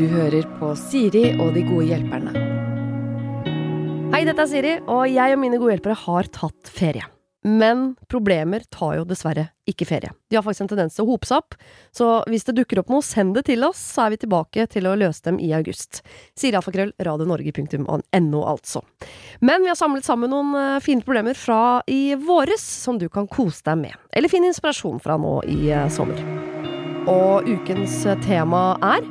Du hører på Siri og de gode hjelperne. Hei, dette er Siri, og jeg og mine gode hjelpere har tatt ferie. Men problemer tar jo dessverre ikke ferie. De har faktisk en tendens til å hope seg opp, så hvis det dukker opp noe, send det til oss, så er vi tilbake til å løse dem i august. Sirialfakrøll, radionorge.no, altså. Men vi har samlet sammen noen eh, fine problemer fra i våres, som du kan kose deg med. Eller finne inspirasjon fra nå i eh, sommer. Og ukens tema er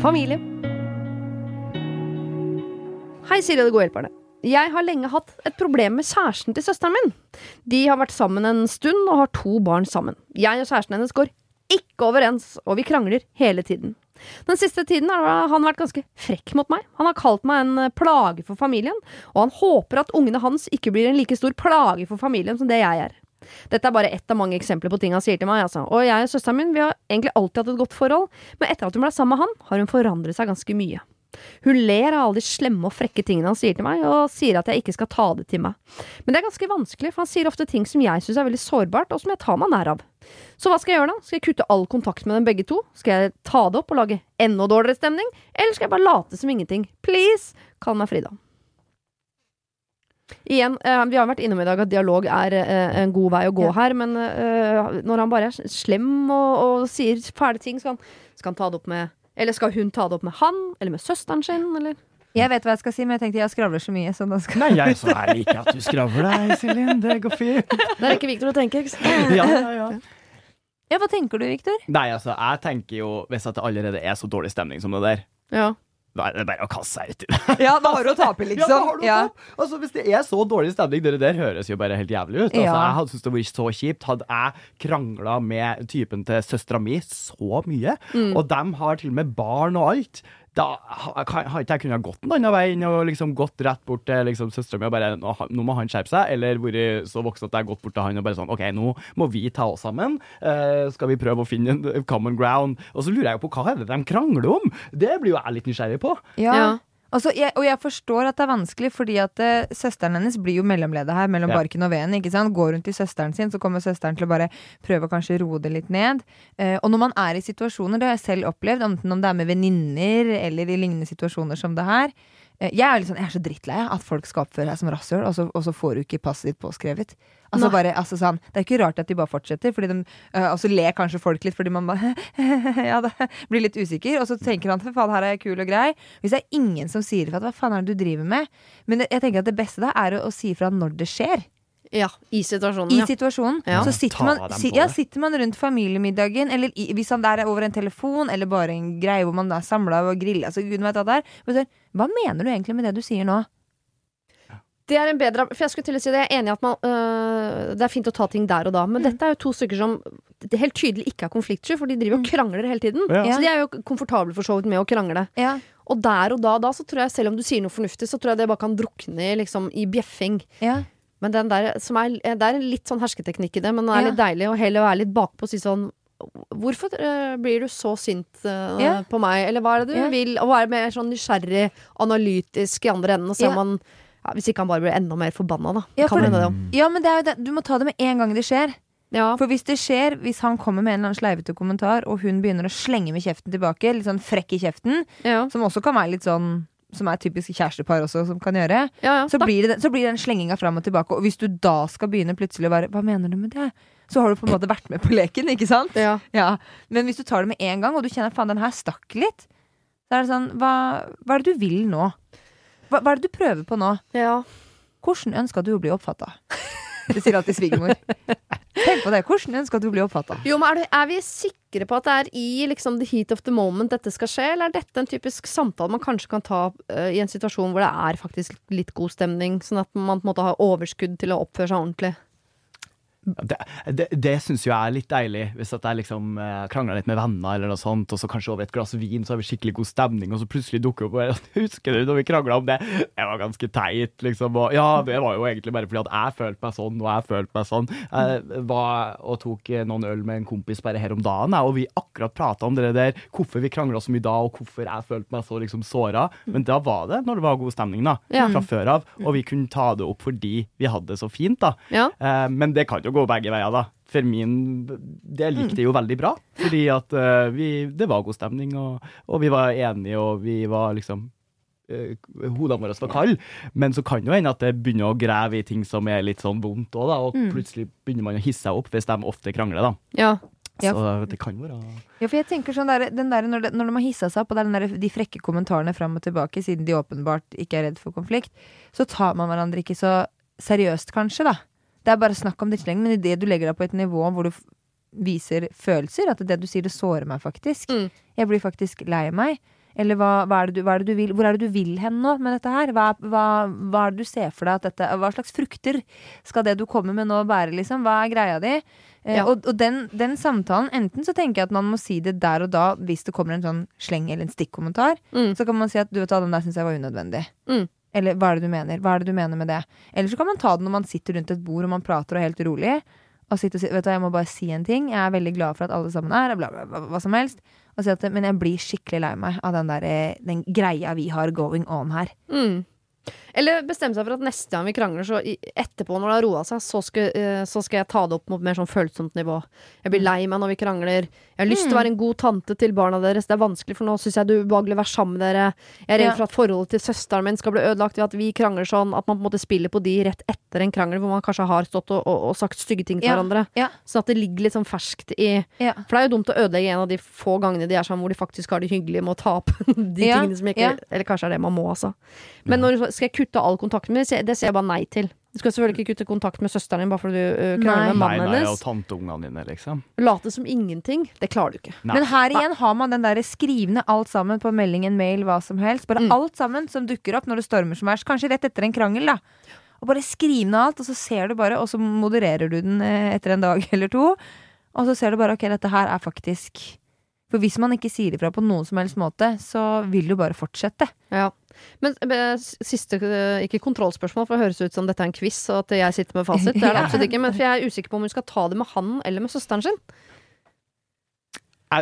familie. Hei, Siri og de gode hjelperne. Jeg har lenge hatt et problem med kjæresten til søsteren min. De har vært sammen en stund og har to barn sammen. Jeg og kjæresten hennes går ikke overens, og vi krangler hele tiden. Den siste tiden har han vært ganske frekk mot meg. Han har kalt meg en plage for familien, og han håper at ungene hans ikke blir en like stor plage for familien som det jeg er. Dette er bare ett av mange eksempler på ting han sier til meg. Altså. Og jeg og søsteren min vi har egentlig alltid hatt et godt forhold, men etter at hun ble sammen med han, har hun forandret seg ganske mye. Hun ler av alle de slemme og frekke tingene han sier til meg, og sier at jeg ikke skal ta det til meg. Men det er ganske vanskelig, for han sier ofte ting som jeg syns er veldig sårbart, og som jeg tar meg nær av. Så hva skal jeg gjøre da? Skal jeg kutte all kontakt med dem begge to? Skal jeg ta det opp og lage enda dårligere stemning? Eller skal jeg bare late som ingenting? Please, kall meg Frida. Igjen, eh, vi har vært innom i dag at dialog er eh, en god vei å gå Ja. her, men eh, når han bare er slem og, og sier fæle ting, skal han, skal han ta det opp med Eller skal hun ta det opp med han, eller med søsteren sin, eller? Jeg vet hva jeg skal si, men jeg tenkte jeg skravler så mye. Så da skal... Nei, jeg, så er ikke at du skravler deg, Det går fint. Det er ikke Victor å tenke. ikke sant? Ja, ja, ja. Ja, hva tenker du, Viktor? Nei, altså, jeg tenker jo Hvis at det allerede er så dårlig stemning som det der, Ja. Er det bare å kaste seg uti det. Ja, da har du å tape, Ja, da har du ja. Tape. Altså, Hvis det er så dårlig stemning, det der høres jo bare helt jævlig ut. Altså, Ja. Jeg hadde syntes det var så kjipt. Hadde jeg krangla med typen til søstera mi så mye, Mm. og de har til og med barn og alt, da har ikke jeg kunnet gått en annen vei enn å liksom gått rett bort til liksom, søstera mi og bare nå, nå må han skjerpe seg, eller vært så voksen at jeg har gått bort til han og bare sånn OK, nå må vi ta oss sammen. Uh, skal vi prøve å finne en common ground? Og så lurer jeg jo på hva er det de krangler om? Det blir jo jeg litt nysgjerrig på. Ja. Altså, jeg, og jeg forstår at det er vanskelig, fordi at uh, søsteren hennes blir jo mellomledet her mellom Ja. barken og veden. ikke sant? Går rundt til søsteren sin, så kommer søsteren til å bare prøve å kanskje roe det litt ned. Uh, og når man er i situasjoner, det har jeg selv opplevd, enten om det er med venninner eller i lignende situasjoner som det her. Uh, jeg er, sånn, jeg er så drittlei av at folk skal oppføre seg som rasshøl, og, og så får du ikke passet ditt påskrevet. Altså bare, altså sånn, Det er ikke rart at de bare fortsetter, fordi de, eh, og så ler kanskje folk litt fordi man bare ja, da, blir litt usikker. Og så tenker han at faen, her er jeg kul og grei. Hvis det er ingen som sier ifra, hva faen er det du driver med? Men jeg tenker at det beste da er å, å si ifra når det skjer. ja. I situasjonen, I ja. situasjonen. Ja. Så sitter man, si, ja, sitter man rundt familiemiddagen, eller i, hvis han der er over en telefon, eller bare en greie hvor man er samla og griller, altså gud vet hva det er. Hva mener du egentlig med det du sier nå? Det er en bedre For jeg skulle til å si det, jeg er enig i at man øh, Det er fint å ta ting der og da, men dette er jo to stykker som helt tydelig ikke er konfliktsky, for de driver og krangler hele tiden. Ja. Så de er jo komfortable for så vidt med å krangle. Ja, Og der og da, da så tror jeg, selv om du sier noe fornuftig, så tror jeg det bare kan drukne liksom, i bjeffing. ja. Men den der, som er, det er litt sånn hersketeknikk i det, men det er litt deilig å heller være litt bakpå og si sånn Hvorfor uh, blir du så sint uh, Ja. på meg, eller hva er det du Ja. vil? Å være mer sånn nysgjerrig, analytisk i andre enden, og se om han ja, Hvis ikke han bare blir enda mer forbanna, da. Ja, for det- det ja, men det er jo det. du må ta det med en gang det skjer. Ja. For hvis det skjer, hvis han kommer med en eller annen sleivete kommentar, og hun begynner å slenge med kjeften tilbake, litt sånn frekk i kjeften, Ja. som også kan være litt sånn som er typisk kjærestepar også, som kan gjøre, Ja, ja. så blir, det, så blir den slenginga fram og tilbake. Og hvis du da skal begynne plutselig å være Hva mener du med det? Så har du på en måte vært med på leken, ikke sant? ja. Ja. Men hvis du tar det med en gang, og du kjenner faen, den her stakk litt, så er det sånn Hva, hva er det du vil nå? Hva, hva er det du prøver på nå? ja. Hvordan ønsker du å bli oppfatta? Det sier alltid svigermor. Tenk på det. Hvordan ønsker du å bli oppfatta? Jo, men er, det, er vi sikre på at det er i liksom, the heat of the moment dette skal skje, eller er dette en typisk samtale man kanskje kan ta uh, i en situasjon hvor det er faktisk litt god stemning, sånn at man på en måte har overskudd til å oppføre seg ordentlig? Det, det, det syns jeg er litt deilig, hvis at jeg liksom eh, krangler litt med venner, eller noe sånt, og så kanskje over et glass vin så har vi skikkelig god stemning, og så plutselig dukker opp og Husker du når vi krangla om det? Det var ganske teit, liksom. Og ja, det var jo egentlig bare fordi at jeg følte meg sånn, og jeg følte meg sånn. Jeg var og tok noen øl med en kompis bare her om dagen, og vi akkurat prata om det der, hvorfor vi krangla så mye da, og hvorfor jeg følte meg så liksom såra. Men da var det når det var god stemning, da. Ja. Fra før av. Og vi kunne ta det opp fordi vi hadde det så fint, da. Ja. Eh, men det kan jo gå begge veier, da. For min Det likte jeg jo veldig bra. Fordi at uh, vi Det var god stemning, og, og vi var enige, og vi var liksom uh, Hodene våre var kalde. Men så kan jo hende at det begynner å grave i ting som er litt sånn vondt òg. Og plutselig begynner man å hisse seg opp hvis de ofte krangler, da. Ja. Ja. Så det kan være Ja, for jeg tenker sånn der, den der, når, de, når de har hissa seg opp, og det er den der, de frekke kommentarene fram og tilbake, siden de åpenbart ikke er redd for konflikt, så tar man hverandre ikke så seriøst, kanskje, da. Det er bare snakk om det ikke lenger, men idet du legger deg på et nivå hvor du viser følelser, at det du sier, det sårer meg faktisk. Mm. Jeg blir faktisk lei meg. Eller hva, hva, er du, hva er det du vil Hvor er det du vil hen nå med dette her? Hva, hva, hva er det du ser for deg at dette Hva slags frukter skal det du kommer med nå bære, liksom? Hva er greia di? Eh, Ja. Og, og den, den samtalen, enten så tenker jeg at man må si det der og da hvis det kommer en sånn sleng eller en stikkommentar. Mm. Så kan man si at du vet hva, den der syns jeg var unødvendig. Mm. Eller hva er det du mener? Hva er det du mener med det? Eller så kan man ta det når man sitter rundt et bord og man prater og er helt rolig. Og sitter og sitter, vet du jeg må bare si en ting. Jeg er veldig glad for at alle sammen er, bla, hva som helst. Og si at, men jeg blir skikkelig lei meg av den, der, eh, den greia vi har going on her. Mm. Eller bestemme seg for at neste gang vi krangler, så etterpå når det har roa seg, så skal, eh, så skal jeg ta det opp mot mer sånn følsomt nivå. Jeg blir lei meg når vi krangler. Jeg har lyst til å være en god tante til barna deres. Det er vanskelig, for nå syns jeg det er ubehagelig å være sammen med dere. Jeg er redd Ja. for at forholdet til søsteren min skal bli ødelagt ved at vi krangler sånn. At man på en måte spiller på de rett etter en krangel hvor man kanskje har stått og, og, og sagt stygge ting til Ja. hverandre. Ja. Sånn at det ligger litt sånn ferskt i. For det er jo dumt å ødelegge en av de få gangene de er sammen hvor de faktisk har det hyggelig med å ta opp de tingene som ikke. Eller kanskje er det man må, altså. Men når, skal jeg kutte all kontakt med dem? Det sier jeg bare nei til. Du skal selvfølgelig ikke kutte kontakt med søsteren din bare fordi du uh, krangler med Nei. Nei, mannen nei, og hennes. tanteungene dine, liksom. Late som ingenting. Det klarer du ikke. Nei. Men her igjen har man den der skrivende alt sammen på melding, en mail, hva som helst. Bare Mm. alt sammen som dukker opp når det stormer som verst. Kanskje rett etter en krangel, da. Og bare skriv ned alt, og så ser du bare, og så modererer du den eh, etter en dag eller to. Og så ser du bare ok, dette her er faktisk For hvis man ikke sier ifra på noen som helst måte, så vil du bare fortsette. Ja. Men øh, siste, øh, ikke kontrollspørsmål, for det høres ut som dette er en quiz, og at jeg sitter med fasit. Det er det absolutt ikke. Men for jeg er usikker på om hun skal ta det med han eller med søsteren sin.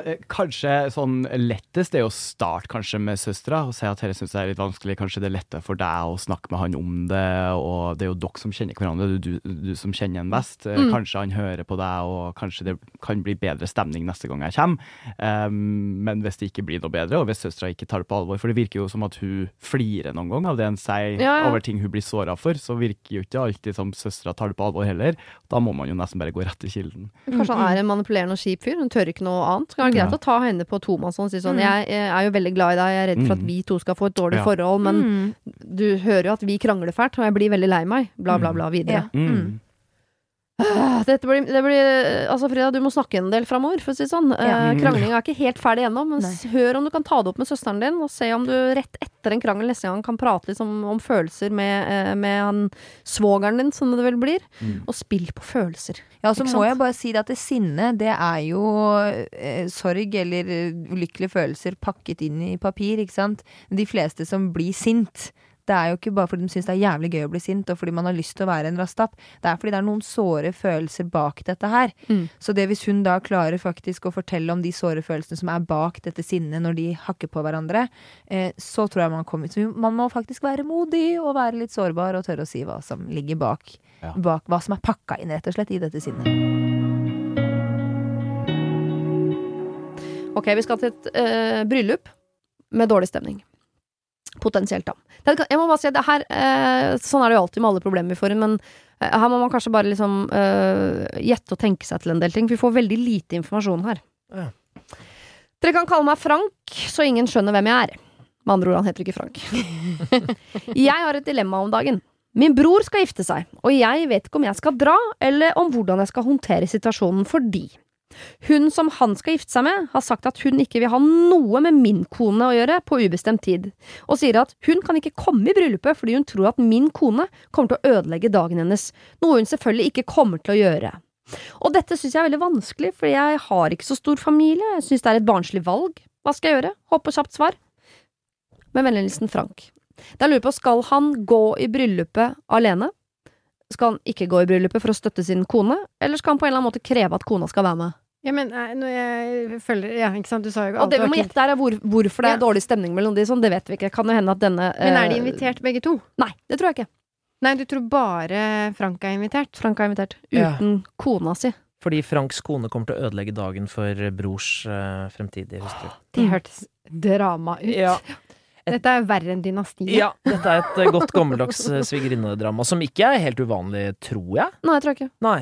Eh, Kanskje sånn lettest er å starte kanskje med søstera og si at dette syns jeg er litt vanskelig. Kanskje det er lettere for deg å snakke med han om det, og det er jo dere som kjenner hverandre, det er du, du som kjenner han best. Eh, Mm. Kanskje han hører på deg, og kanskje det kan bli bedre stemning neste gang jeg kommer. Um, men hvis det ikke blir noe bedre, og hvis søstera ikke tar det på alvor, for det virker jo som at hun flirer noen gang av det en sier Ja, ja. over ting hun blir såra for, så virker jo ikke alltid som søstera tar det på alvor heller. Da må man jo nesten bare gå rett til kilden. Kanskje han er en manipulerende og kjip fyr. Hun tør ikke noe annet. Kan være greit Ja. å ta henne på tomannshånd og si sånn Mm. jeg, jeg er jo veldig glad i deg, jeg er redd for at Mm. vi to skal få et dårlig Ja. forhold, men Mm. du hører jo at vi krangler fælt, og jeg blir veldig lei meg. Bla, bla, bla videre. Ja. Mm. Ah, Dette blir, det blir Altså, Frida, du må snakke en del framover, for å si det sånn. Ja. Eh, Kranglinga er ikke helt ferdig ennå, men Nei. hør om du kan ta det opp med søsteren din, og se om du rett etter en krangel neste gang kan prate liksom om, følelser med, eh, med han svogeren din, som det vel blir. Mm. Og spill på følelser. Ja, så må sant? jeg bare si det at det sinne, det er jo eh, sorg eller ulykkelige følelser pakket inn i papir, ikke sant. De fleste som blir sint, det er jo ikke bare fordi de syns det er jævlig gøy å bli sint, og fordi man har lyst til å være en rastapp. Det er fordi det er noen såre følelser bak dette her. Mm. Så det hvis hun da klarer faktisk å fortelle om de såre følelsene som er bak dette sinnet når de hakker på hverandre, eh, så tror jeg man kommer Så man må faktisk være modig og være litt sårbar og tørre å si hva som ligger bak, Ja. bak hva som er pakka inn, rett og slett, i dette sinnet. Ok, vi skal til et eh, bryllup med dårlig stemning. Potensielt, da. Jeg må bare si det her eh, Sånn er det jo alltid med alle problemer vi får inn, men eh, her må man kanskje bare liksom eh, gjette og tenke seg til en del ting. For vi får veldig lite informasjon her. Ja. Dere kan kalle meg Frank, så ingen skjønner hvem jeg er. Med andre ord, han heter ikke Frank. jeg har et dilemma om dagen. Min bror skal gifte seg, og jeg vet ikke om jeg skal dra, eller om hvordan jeg skal håndtere situasjonen fordi hun som han skal gifte seg med, har sagt at hun ikke vil ha noe med min kone å gjøre på ubestemt tid, og sier at hun kan ikke komme i bryllupet fordi hun tror at min kone kommer til å ødelegge dagen hennes, noe hun selvfølgelig ikke kommer til å gjøre. Og dette synes jeg er veldig vanskelig, fordi jeg har ikke så stor familie, jeg synes det er et barnslig valg. Hva skal jeg gjøre? Håper kjapt svar. Med vennlig Frank. Da lurer jeg på, skal han gå i bryllupet alene? Skal han ikke gå i bryllupet for å støtte sin kone, eller skal han på en eller annen måte kreve at kona skal være med? Ja, men eh, når jeg følger Ja, ikke sant, du sa jo Og det vi må gjette er hvor, hvorfor det er Ja. dårlig stemning mellom de, sånn, det vet vi ikke. Kan jo hende at denne Men er de eh, invitert begge to? Nei, det tror jeg ikke. Nei, du tror bare Frank er invitert? Frank er invitert. Ja. Uten kona si. Fordi Franks kone kommer til å ødelegge dagen for brors uh, fremtidige hustru. Det hørtes drama ut. Ja. Dette er verre enn dynastiet. ja, dette er et eh, godt gammeldags eh, svigerinnedrama, som ikke er helt uvanlig, tror jeg. Nei, jeg tror ikke. Nei.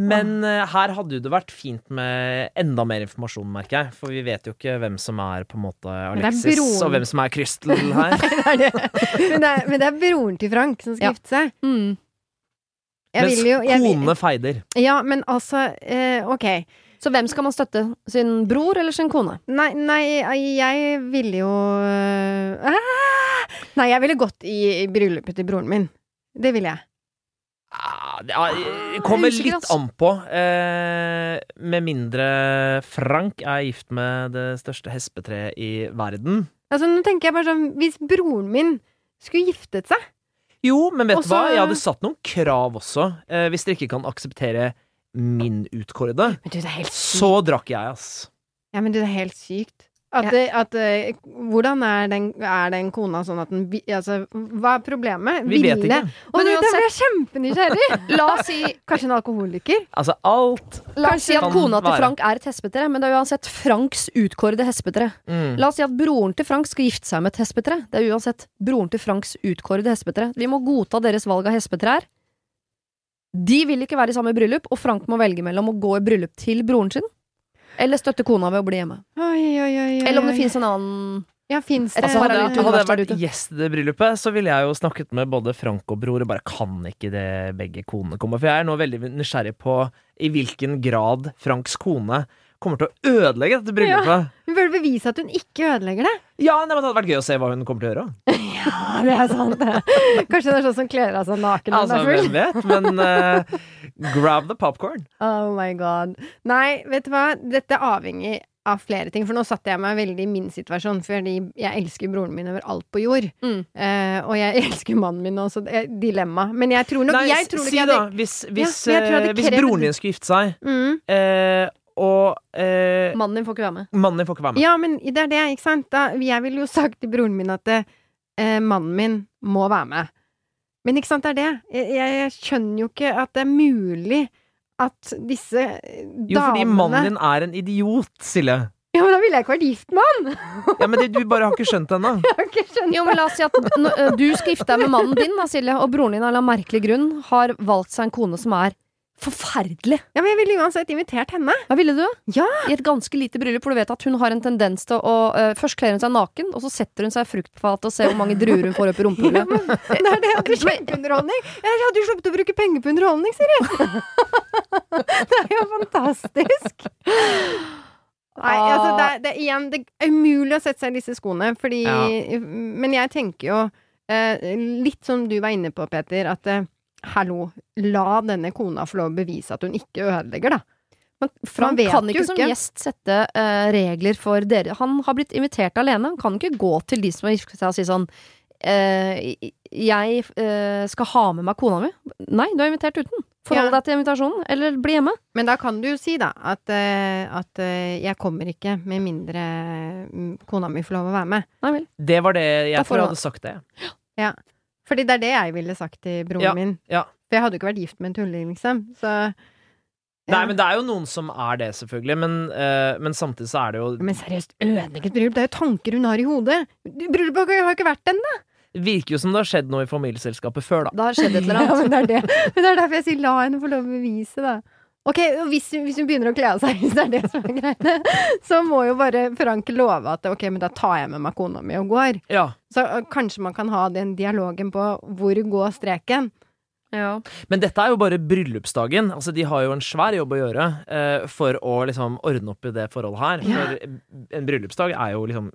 Men eh, her hadde jo det vært fint med enda mer informasjon, merker jeg. For vi vet jo ikke hvem som er på en måte Alexis, broren. og hvem som er Crystal her. Det er det. Men, det er, men det er broren til Frank som skal Ja. gifte seg. Mm. Jeg Mens vil jo jeg vil, kone feider. Ja, men altså eh, Ok. Så hvem skal man støtte? Sin bror eller sin kone? Nei, nei, jeg ville jo øh, ah! Nei, jeg ville gått i, i bryllupet til broren min. Det ville jeg. Ah, det ja, det kommer litt an på. Eh, med mindre Frank er gift med det største hespetreet i verden. Altså, nå tenker jeg bare sånn Hvis broren min skulle giftet seg Jo, men vet du hva? Jeg hadde satt noen krav også. Eh, hvis dere ikke kan akseptere min utkårede, Men du, det helt sykt. så drakk jeg, ass. Ja, men du, det er helt sykt. At, at, eh, hvordan er den, er den kona sånn at den Altså, hva er problemet? Vi vet ikke. Og Men du, da uansett- ble jeg kjempenysgjerrig! La oss si, Kanskje en alkoholiker? Altså, alt la oss si at kona til. Frank er et hespetre, men det er uansett Franks utkårede hespetre. mm. La oss si at broren til Frank skal gifte seg med et hespetre. Det er uansett broren til Franks utkårede hespetre. Vi må godta deres valg av hespetrær. De vil ikke være i samme bryllup, og Frank må velge mellom å gå i bryllup til broren sin, eller støtte kona ved å bli hjemme. Oi, oi, oi. Eller om det finnes en annen Ja, fins det Altså, hadde, parallelt hadde jeg vært gjestebryllupet gjest i det bryllupet, så ville jeg jo snakket med både Frank og bror og bare kan ikke det begge konene komme? For jeg er nå veldig nysgjerrig på i hvilken grad Franks kone kommer til å ødelegge dette bryllupet. Hun burde bevise at hun ikke ødelegger det. Ja, nei, men Det hadde vært gøy å se hva hun kommer til å gjøre. Ja, det er sant. Kanskje det er sånn som kler av seg naken når Altså, er full. Hvem vet? Men uh, grab the popcorn. Oh my god. Nei, vet du hva? Dette avhenger av flere ting. For nå satte jeg meg veldig i min situasjon, fordi jeg elsker broren min over alt på jord. Mm. Uh, og jeg elsker mannen min også. Dilemma. Men jeg tror nok Nei, jeg tror si jeg da, hadde- hvis, hvis, ja, jeg tror jeg eh, hvis broren din skulle gifte seg, mm. eh, og eh, Mannen din får ikke være med. mannen din får ikke være med Ja, men det er det, ikke sant? Da, jeg ville jo sagt til broren min at eh, mannen min må være med. Men ikke sant, det er det. Jeg, jeg, jeg skjønner jo ikke at det er mulig at disse damene Jo, fordi mannen din er en idiot, Silje. Ja, men da ville jeg ikke vært gift med han! Ja, men det, Du bare har ikke skjønt det ennå. Jo, men la oss si at du skal gifte deg med mannen din, da, Silje, og broren din av en merkelig grunn har valgt seg en kone som er forferdelig. Ja, men jeg ville uansett invitert henne. Hva ville du? Ja. I et ganske lite bryllup, for du vet at hun har en tendens til å uh, Først kler hun seg naken, og så setter hun seg i fruktfatet og ser hvor mange druer hun får opp i rumpehullet. Det er det at du kjempeunderholdning. Jeg hadde jo sluppet å bruke penger på underholdning, Siri. det er jo fantastisk. Nei, altså det er, det er igjen Det er umulig å sette seg i disse skoene, fordi Ja. Men jeg tenker jo uh, litt som du var inne på, Peter, at eh, hallo, la denne kona få lov å bevise at hun ikke ødelegger, da. Men for han, han kan ikke som ikke. gjest sette uh, regler for dere. Han har blitt invitert alene. Han kan ikke gå til de som har giftet seg og si sånn uh, jeg uh, skal ha med meg kona mi. Nei, du er invitert uten. Forhold Ja. deg til invitasjonen, eller bli hjemme. Men da kan du jo si, da, at, at jeg kommer ikke med mindre mm, kona mi får lov å være med. Nei vel. Det var det jeg jeg hadde sagt det. Fordi det er det jeg ville sagt til broren Ja, min. ja. For jeg hadde jo ikke vært gift med en tulling, liksom. Så Nei, men det er jo noen som er det, selvfølgelig. Men, uh, men samtidig så er det jo Men seriøst, ødelegget et bryllup? Det er jo tanker hun har i hodet! Bryllupet har jo ikke vært ennå! Virker jo som det har skjedd noe i familieselskapet før, da. Det har skjedd et eller Ja, annet. men det er det. Men det er derfor jeg sier la henne få lov å bevise, da. Ok, og hvis, hvis hun begynner å kle av seg, hvis det er det som er greiene, så må jo bare Frank love at ok, men da tar jeg med meg kona mi og går. Ja. Så øh, kanskje man kan ha den dialogen på hvor går streken. Ja. Men dette er jo bare bryllupsdagen. Altså, de har jo en svær jobb å gjøre eh, for å liksom ordne opp i det forholdet her. For en bryllupsdag er jo liksom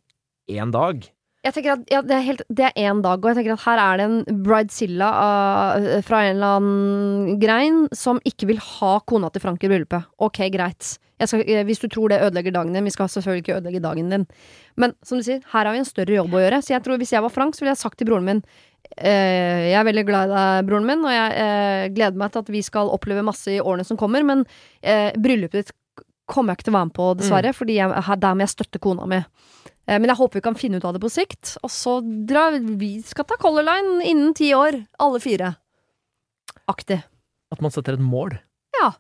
én dag. Jeg tenker at ja, det, er helt, det er én dag, og jeg tenker at her er det en bridezilla av- fra en eller annen grein som ikke vil ha kona til Frank i bryllupet. Ok, greit. Skal, eh, hvis du tror det ødelegger dagen din, vi skal selvfølgelig ikke ødelegge dagen din. Men som du sier, her har vi en større jobb å gjøre. Så jeg tror hvis jeg var Frank, så ville jeg sagt til broren min eh, Jeg er veldig glad i deg, broren min, og jeg eh, gleder meg til at vi skal oppleve masse i årene som kommer, men eh, bryllupet ditt kommer jeg ikke til å være med på, dessverre, fordi jeg, der må jeg støtte kona mi. Eh, Men jeg håper vi kan finne ut av det på sikt. Og så drar vi skal ta Color Line innen ti år, alle fire. Aktig. At man setter et mål. Ja.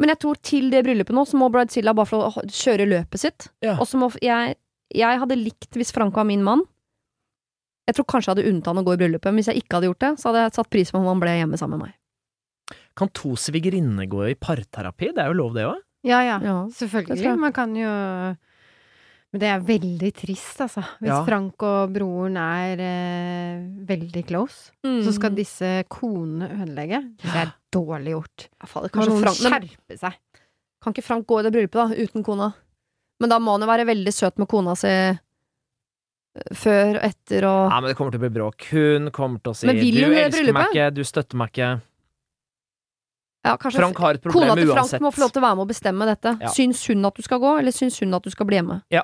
Men jeg tror til det bryllupet nå, så må Bridezilla bare få kjøre løpet sitt. Ja. Og så må jeg Jeg hadde likt hvis Frank var min mann. Jeg tror kanskje jeg hadde unntatt han å gå i bryllupet, men hvis jeg ikke hadde gjort det, så hadde jeg satt pris på om han ble hjemme sammen med meg. Kan to svigerinner gå i parterapi? Det er jo lov, det òg. Ja, ja. Ja, Selvfølgelig. Man kan jo Men det er veldig trist, altså. Hvis Ja. Frank og broren er eh, veldig close, Mm. så skal disse konene ødelegge. Det er dårlig gjort. Ja, fader, Kan kanskje noen Frank, skjerpe seg? kan ikke Frank gå i det bryllupet, da, uten kona? Men da må han jo være veldig søt med kona si eh, før og etter og Nei, men det kommer til å bli bråk. Hun kommer til å si Men vil 'du elsker meg bryllupet?» ikke, du støtter meg ikke'. ja, kanskje Frank har et problem uansett. Kona til Frank uansett. må få lov til å være med og bestemme dette. Ja. Syns hun at du skal gå, eller syns hun at du skal bli hjemme? Ja.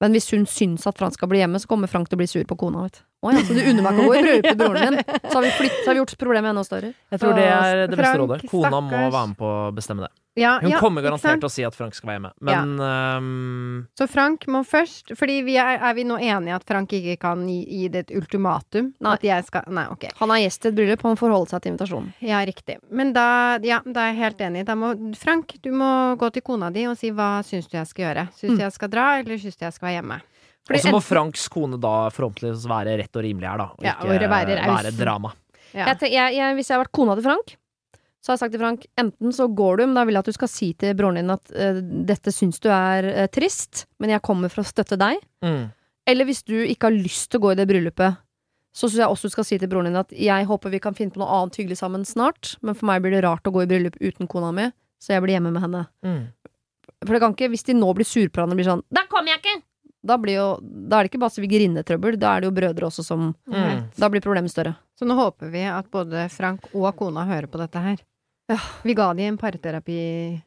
Men hvis hun syns at Frank skal bli hjemme, så kommer Frank til å bli sur på kona. Vet. Å ja, så du unner meg ikke å gå i bryllup til broren din? Så har vi, flytt, så har vi gjort problemet enda større. Jeg tror det er det beste rådet. Kona må være med på å bestemme det. Ja, Hun ja, kommer garantert til å si at Frank skal være hjemme, men ehm, Så Frank må først Fordi vi er, er vi nå enige at Frank ikke kan gi, gi det et ultimatum? Nei. At jeg skal Nei, ok. Han er gjest i et bryllup, han får holde seg til invitasjonen. Ja, riktig. Men da, ja, da er jeg helt enig. Da må, Frank, du må gå til kona di og si hva syns du jeg skal gjøre. Syns Mm. du jeg skal dra, eller syns du jeg skal være hjemme? Og så må Franks kone da forhåpentligvis være rett og rimelig her, da. Og Ja, ikke og være være drama. Ja. Jeg, jeg, jeg, hvis jeg har vært kona til Frank, så har jeg sagt til Frank enten så går du, men da vil jeg at du skal si til broren din at uh, dette syns du er uh, trist, men jeg kommer for å støtte deg. Mm. Eller hvis du ikke har lyst til å gå i det bryllupet, så syns jeg også du skal si til broren din at jeg håper vi kan finne på noe annet hyggelig sammen snart, men for meg blir det rart å gå i bryllup uten kona mi, så jeg blir hjemme med henne. Mm. For det kan ikke, hvis de nå blir sur på hverandre og blir sånn Da kommer jeg ikke! Da, blir jo, da er det ikke bare svigerinnetrøbbel, da er det jo brødre også som Mm. Da blir problemet større. Så nå håper vi at både Frank og kona hører på dette her. Ja. Vi ga de en parterapi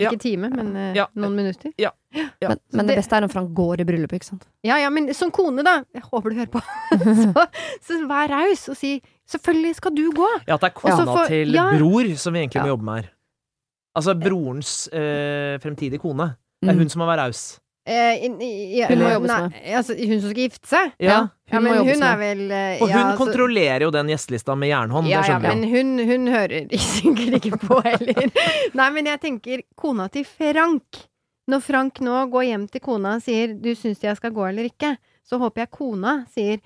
Ja. Ikke time, men eh, Ja. noen minutter. Ja. Men, men det beste er om Frank går i bryllupet, ikke sant. Ja, ja, men som kone, da. Jeg håper du hører på. så, så vær raus og si 'selvfølgelig skal du gå'. Ja, at det er kona for, til ja. bror som vi egentlig Ja. må jobbe med her. Altså brorens øh, fremtidige kone. Det er Mm. hun som må være raus. Eh, in- i- ja, Hun må jobbe jobbes nei, med. Altså, hun som skal gifte seg? Ja. hun, Ja, Hun må men hun er vel eh, Og hun ja, altså- kontrollerer jo den gjestelista med jernhånd. Ja, det ja, men hun, hun hører sikkert ikke på heller. Nei, men jeg tenker kona til Frank. Når Frank nå går hjem til kona og sier 'du syns jeg skal gå eller ikke', så håper jeg kona sier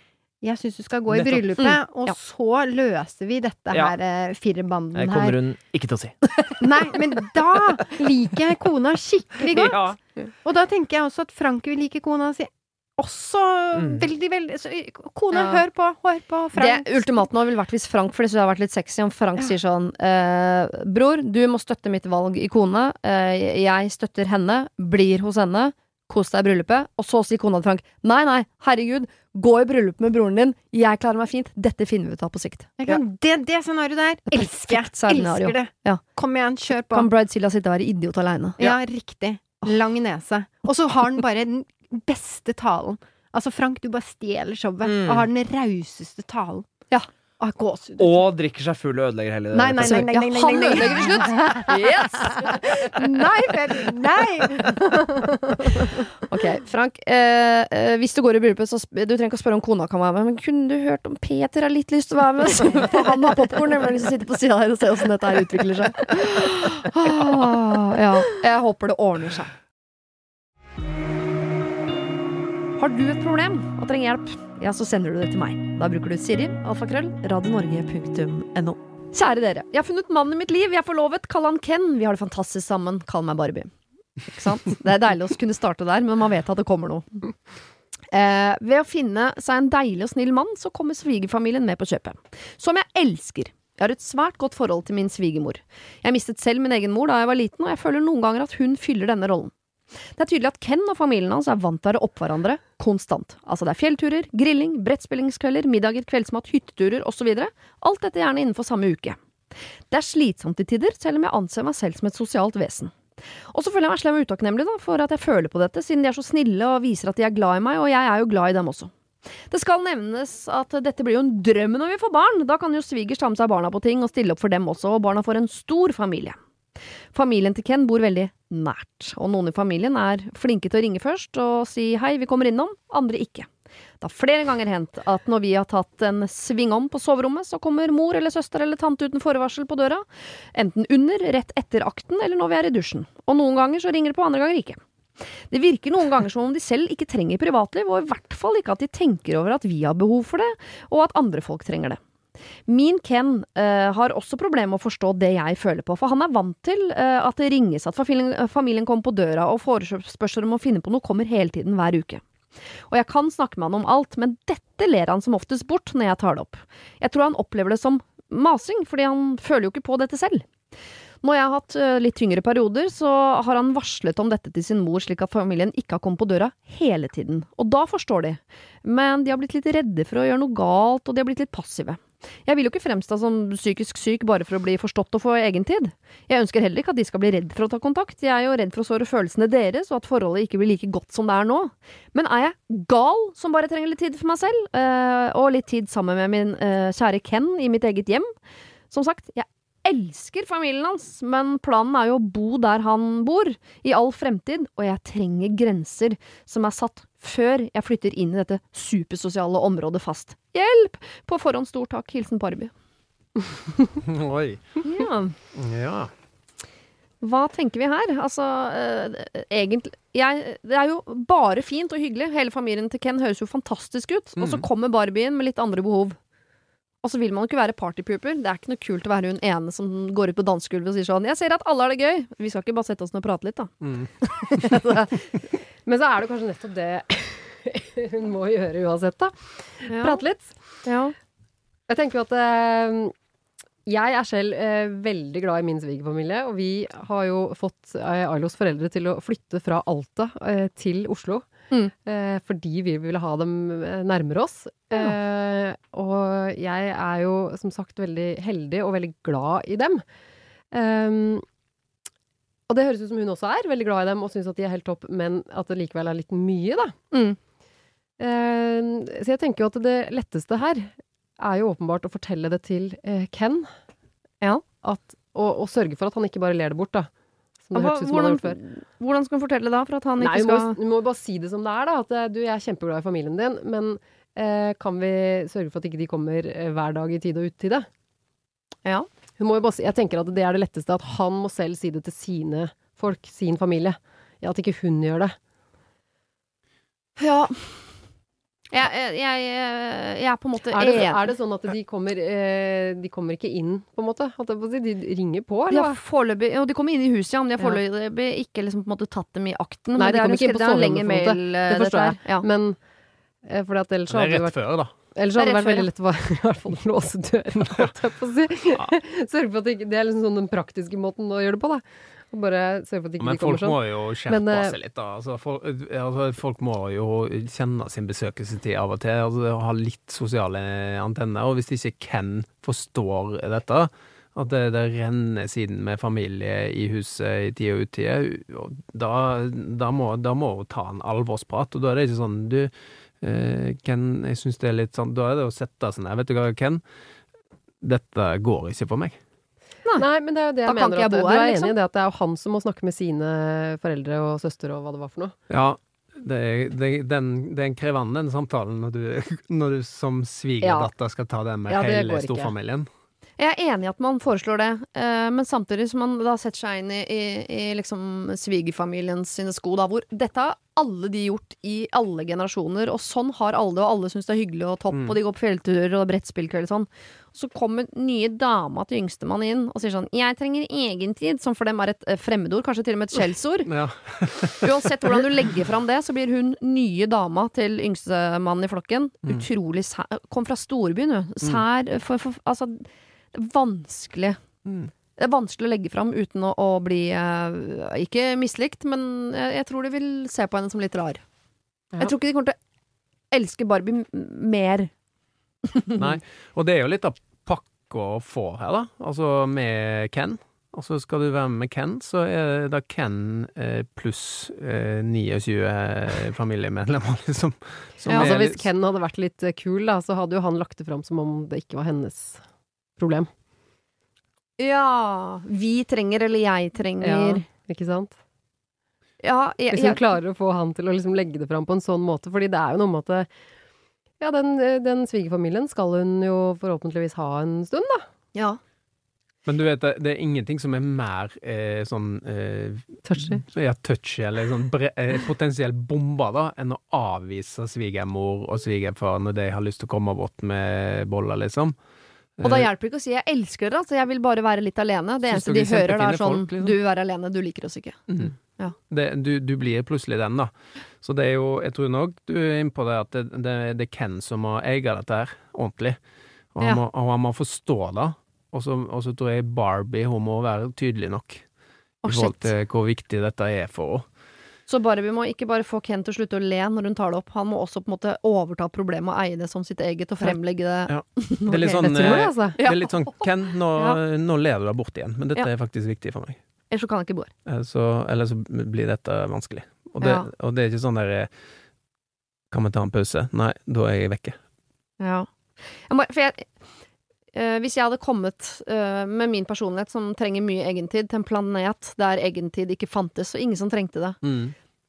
'jeg syns du skal gå i Nettopp. bryllupet', og ja. så løser vi dette Ja. her firerbanden firebanden Det her. kommer hun ikke til å si. Nei, men da liker jeg kona skikkelig godt. Ja. Og da tenker jeg også at Frank vil like kona si også Mm. veldig, veldig så, Kone, Ja. hør på, hør på Frank. Det ultimaten ville vært hvis Frank, for det har vært litt sexy, om Frank sier sånn eh, Bror, du må støtte mitt valg i kone. Eh, jeg støtter henne. Blir hos henne. Kos deg i bryllupet. Og så sier kona til Frank nei, nei, herregud, gå i bryllup med broren din. Jeg klarer meg fint. Dette finner vi ut av på sikt. Jeg kan, det, det scenarioet der elsker jeg. Elsker det. Ja. Kom igjen, kjør på. Kan Bridezilla sitte og være idiot aleine? Ja, riktig. Lang nese. Og så har han bare den beste talen. Altså, Frank, du bare stjeler showet Mm. og har den rauseste talen. Ja. Gåsehud. Og drikker seg full og ødelegger hele Nei, nei, nei, nei, nei, nei, nei, Han ødelegger til slutt! Yes! Nei, baby! Nei! Ok, Frank. Eh, eh, hvis du går i bryllupet, så sp du trenger ikke å spørre om kona kan være med. Men kunne du hørt om Peter har litt lyst til å være med? Så han har popkorn. Jeg vil liksom sitte på sida her og se åssen dette her utvikler seg. Ah, ja. Jeg håper det ordner seg. Har du et problem og trenger hjelp, ja, så sender du det til meg. Da bruker du Siri, alfakrøll, radionorge.no. Kjære dere. Jeg har funnet mannen i mitt liv. Jeg er forlovet. Kall han Ken. Vi har det fantastisk sammen. Kall meg Barbie. Ikke sant? Det er deilig å kunne starte der, men man vet at det kommer noe. Eh, ved å finne seg en deilig og snill mann, så kommer svigerfamilien med på kjøpet. Som jeg elsker. Jeg har et svært godt forhold til min svigermor. Jeg mistet selv min egen mor da jeg var liten, og jeg føler noen ganger at hun fyller denne rollen. Det er tydelig at Ken og familien hans er vant til å være oppå hverandre konstant. Altså det er fjellturer, grilling, brettspillingskvelder, middager, kveldsmat, hytteturer osv. Alt dette gjerne innenfor samme uke. Det er slitsomt til tider, selv om jeg anser meg selv som et sosialt vesen. Og så føler jeg meg slem og utakknemlig for at jeg føler på dette, siden de er så snille og viser at de er glad i meg, og jeg er jo glad i dem også. Det skal nevnes at dette blir jo en drøm når vi får barn. Da kan jo svigers ta med seg barna på ting og stille opp for dem også, og barna får en stor familie. Familien til Ken bor veldig nært, og noen i familien er flinke til å ringe først og si hei, vi kommer innom, andre ikke. Det har flere ganger hendt at når vi har tatt en sving om på soverommet, så kommer mor eller søster eller tante uten forvarsel på døra, enten under, rett etter akten eller når vi er i dusjen. Og noen ganger så ringer det på, andre ganger ikke. Det virker noen ganger som om de selv ikke trenger privatliv, og i hvert fall ikke at de tenker over at vi har behov for det, og at andre folk trenger det. Min Ken uh, har også problemer med å forstå det jeg føler på, for han er vant til uh, at det ringes, at familien, familien kommer på døra, og forespørsler om å finne på noe kommer hele tiden hver uke. Og jeg kan snakke med han om alt, men dette ler han som oftest bort når jeg tar det opp. Jeg tror han opplever det som masing, fordi han føler jo ikke på dette selv. Når jeg har hatt eh, litt tyngre perioder, så har han varslet om dette til sin mor, slik at familien ikke har kommet på døra hele tiden. Og da forstår de. Men de har blitt litt redde for å gjøre noe galt, og de har blitt litt passive. Jeg vil jo ikke fremstå som psykisk syk bare for å bli forstått og få egentid. Jeg ønsker heller ikke at de skal bli redd for å ta kontakt. Jeg er jo redd for å såre følelsene deres, og at forholdet ikke blir like godt som det er nå. Men er jeg gal som bare trenger litt tid for meg selv, eh, og litt tid sammen med min eh, kjære Ken i mitt eget hjem? Som sagt, jeg elsker familien hans, men planen er jo å bo der han bor, i all fremtid, og jeg trenger grenser som er satt før jeg flytter inn i dette supersosiale området fast. Hjelp! På forhånd stor takk. Hilsen Barbie. Oi. Ja. Ja. Hva tenker vi her? Altså, eh, egentlig jeg, Det er jo bare fint og hyggelig. Hele familien til Ken høres jo fantastisk ut. Og så Mm. kommer Barbien med litt andre behov. Og så vil man jo ikke være partypooper. Det er ikke noe kult å være hun ene som går ut på dansegulvet og sier sånn 'Jeg ser at alle har det gøy'. Vi skal ikke bare sette oss ned og prate litt, da. Mm. Men så er det kanskje nettopp det hun må gjøre uansett, da. Ja. Prate litt. Ja. Jeg tenker jo at eh, jeg er selv eh, veldig glad i min svigerfamilie, og vi har jo fått eh, Ailos foreldre til å flytte fra Alta eh, til Oslo. Mm. Eh, fordi vi ville ha dem eh, nærmere oss. Ja. og jeg er jo som sagt veldig heldig og veldig glad i dem. Um, og det høres ut som hun også er, veldig glad i dem og syns at de er helt topp, men at det likevel er litt mye, da. Mm. Eh, så jeg tenker jo at det letteste her er jo åpenbart å fortelle det til eh, Ken. Ja. At, og, og sørge for at han ikke bare ler det bort, da. Som det Hva- hørtes ut som han har gjort før. hvordan skal hun fortelle det da, for at han Nei, ikke skal du må bare si det som det er, da. At eh, du, jeg er kjempeglad i familien din, men eh, kan vi sørge for at ikke de kommer eh, hver dag i tide og utide? Ja. Hun må jo bare si, jeg tenker at det er det letteste, at han må selv si det til sine folk, sin familie. Ja, at ikke hun gjør det. Ja. Jeg, jeg, jeg, jeg er på en måte Er det, er det sånn at de kommer, eh, de kommer ikke inn, på en måte? At det, de ringer på, eller De, foreløpig de kommer inn i huset, ja, men de har foreløpig ikke liksom på en måte tatt dem i akten. Nei, men de det er kommer ikke inn på det er soverommet, mail, eh, Det forstår jeg. Ja. Men for at ellers så Det er rett før, da. Ellers hadde det Det vært veldig lett å i hvert fall låse døren. Sørge for at det ikke Det er liksom sånn den praktiske måten å gjøre det på, da. Og bare sørge for at ikke Men de kommer folk sånn. må jo skjerpe Men, eh, seg litt, da. Altså, folk, altså, folk må jo kjenne sin besøkelsestid av og til. Altså, ha litt sosiale antenner. Og hvis ikke Ken forstår dette, at det, det renner siden med familie i huset i tid og utide, da, da, må, da må ta en alvorsprat. Og da er det ikke sånn Du, Ken, jeg syns det er litt sånn Da er det å sette seg ned. Vet du hva, Ken? Dette går ikke for meg. Nei, men det er jo det jeg Da kan mener. ikke jeg At, bo du er liksom. enig i det at det er han som må snakke med sine foreldre og søster og hva det var for noe. Ja, det er, det, den, det er en krevende den samtalen når du, når du som svigerdatter skal ta det med Ja, det hele ikke. storfamilien. Jeg er enig i at man foreslår det, eh, men samtidig som man da setter seg inn i, i, i liksom svigerfamilien sine sko, da, hvor dette alle de gjort i alle generasjoner, og sånn har alle, og alle syns det er hyggelig og topp, Mm. og de går på fjellturer og brettspillkveld og sånn. Så kommer nye dama til yngstemann inn og sier sånn 'jeg trenger egentid', som for dem er et eh, fremmedord, kanskje til og med et skjellsord. Ja. Uansett hvordan du legger fram det, så blir hun nye dama til yngstemannen i flokken. Mm. Utrolig sær. Kom fra storbyen, hun. Sær for, for, Altså, vanskelig. Mm. Det er vanskelig å legge fram uten å, å bli eh, Ikke mislikt, men jeg, jeg tror de vil se på henne som litt rar. Ja. Jeg tror ikke de kommer til å elske Barbie m- mer. Nei. Og det er jo litt av pakka å få her, da. Altså med Ken. Altså skal du være med Ken, så er det da Ken eh, pluss eh, 29 familiemedlemmer, liksom. som Ja, altså er Hvis litt- Ken hadde vært litt eh, kul, da, så hadde jo han lagt det fram som om det ikke var hennes problem. Ja Vi trenger, eller jeg trenger Ja, ikke sant? Ja, jeg, Hvis hun klarer å få han til å liksom legge det fram på en sånn måte. Fordi det er jo noe med at Ja, den, den svigerfamilien skal hun jo forhåpentligvis ha en stund, da. ja. Men du vet, det, det er ingenting som er mer eh, sånn eh, Touchy. ja, touchy, eller sånn bre eh, potensielt bomba, da, enn å avvise svigermor og svigerfar når de har lyst til å komme bort med boller, liksom. Og da Eh, hjelper det ikke å si 'jeg elsker dere', altså jeg vil bare være litt alene. Det eneste de hører da er sånn folk, liksom? 'du vil være alene, du liker oss ikke'. Mm. Ja. Det, du, du blir plutselig den, da. Så det er jo, jeg tror nok du er inne på det at det, det, det er Ken som må eie dette her ordentlig. Og han, Ja. må, og han må forstå det. Og så, tror jeg Barbie hun må være tydelig nok Oh, i forhold til hvor viktig dette er for henne. Så Barbie vi må ikke bare få Ken til å slutte å le når hun tar det opp, han må også på en måte overta problemet og eie det som sitt eget og fremlegge det. Ja. Det er sånn, Jeg det, jeg, altså. det er litt sånn Ken, nå, nå ler du deg bort igjen, men dette er faktisk viktig for meg. Ellers så kan han ikke bo her. Eh, eller så blir dette vanskelig. Og det, og det er ikke sånn der eh, Kan vi ta en pause? Nei, da er jeg vekke. Ja. Jeg må, for jeg, eh, hvis jeg hadde kommet eh, med min personlighet som trenger mye egentid, til en planet der egentid ikke fantes, og ingen som trengte det,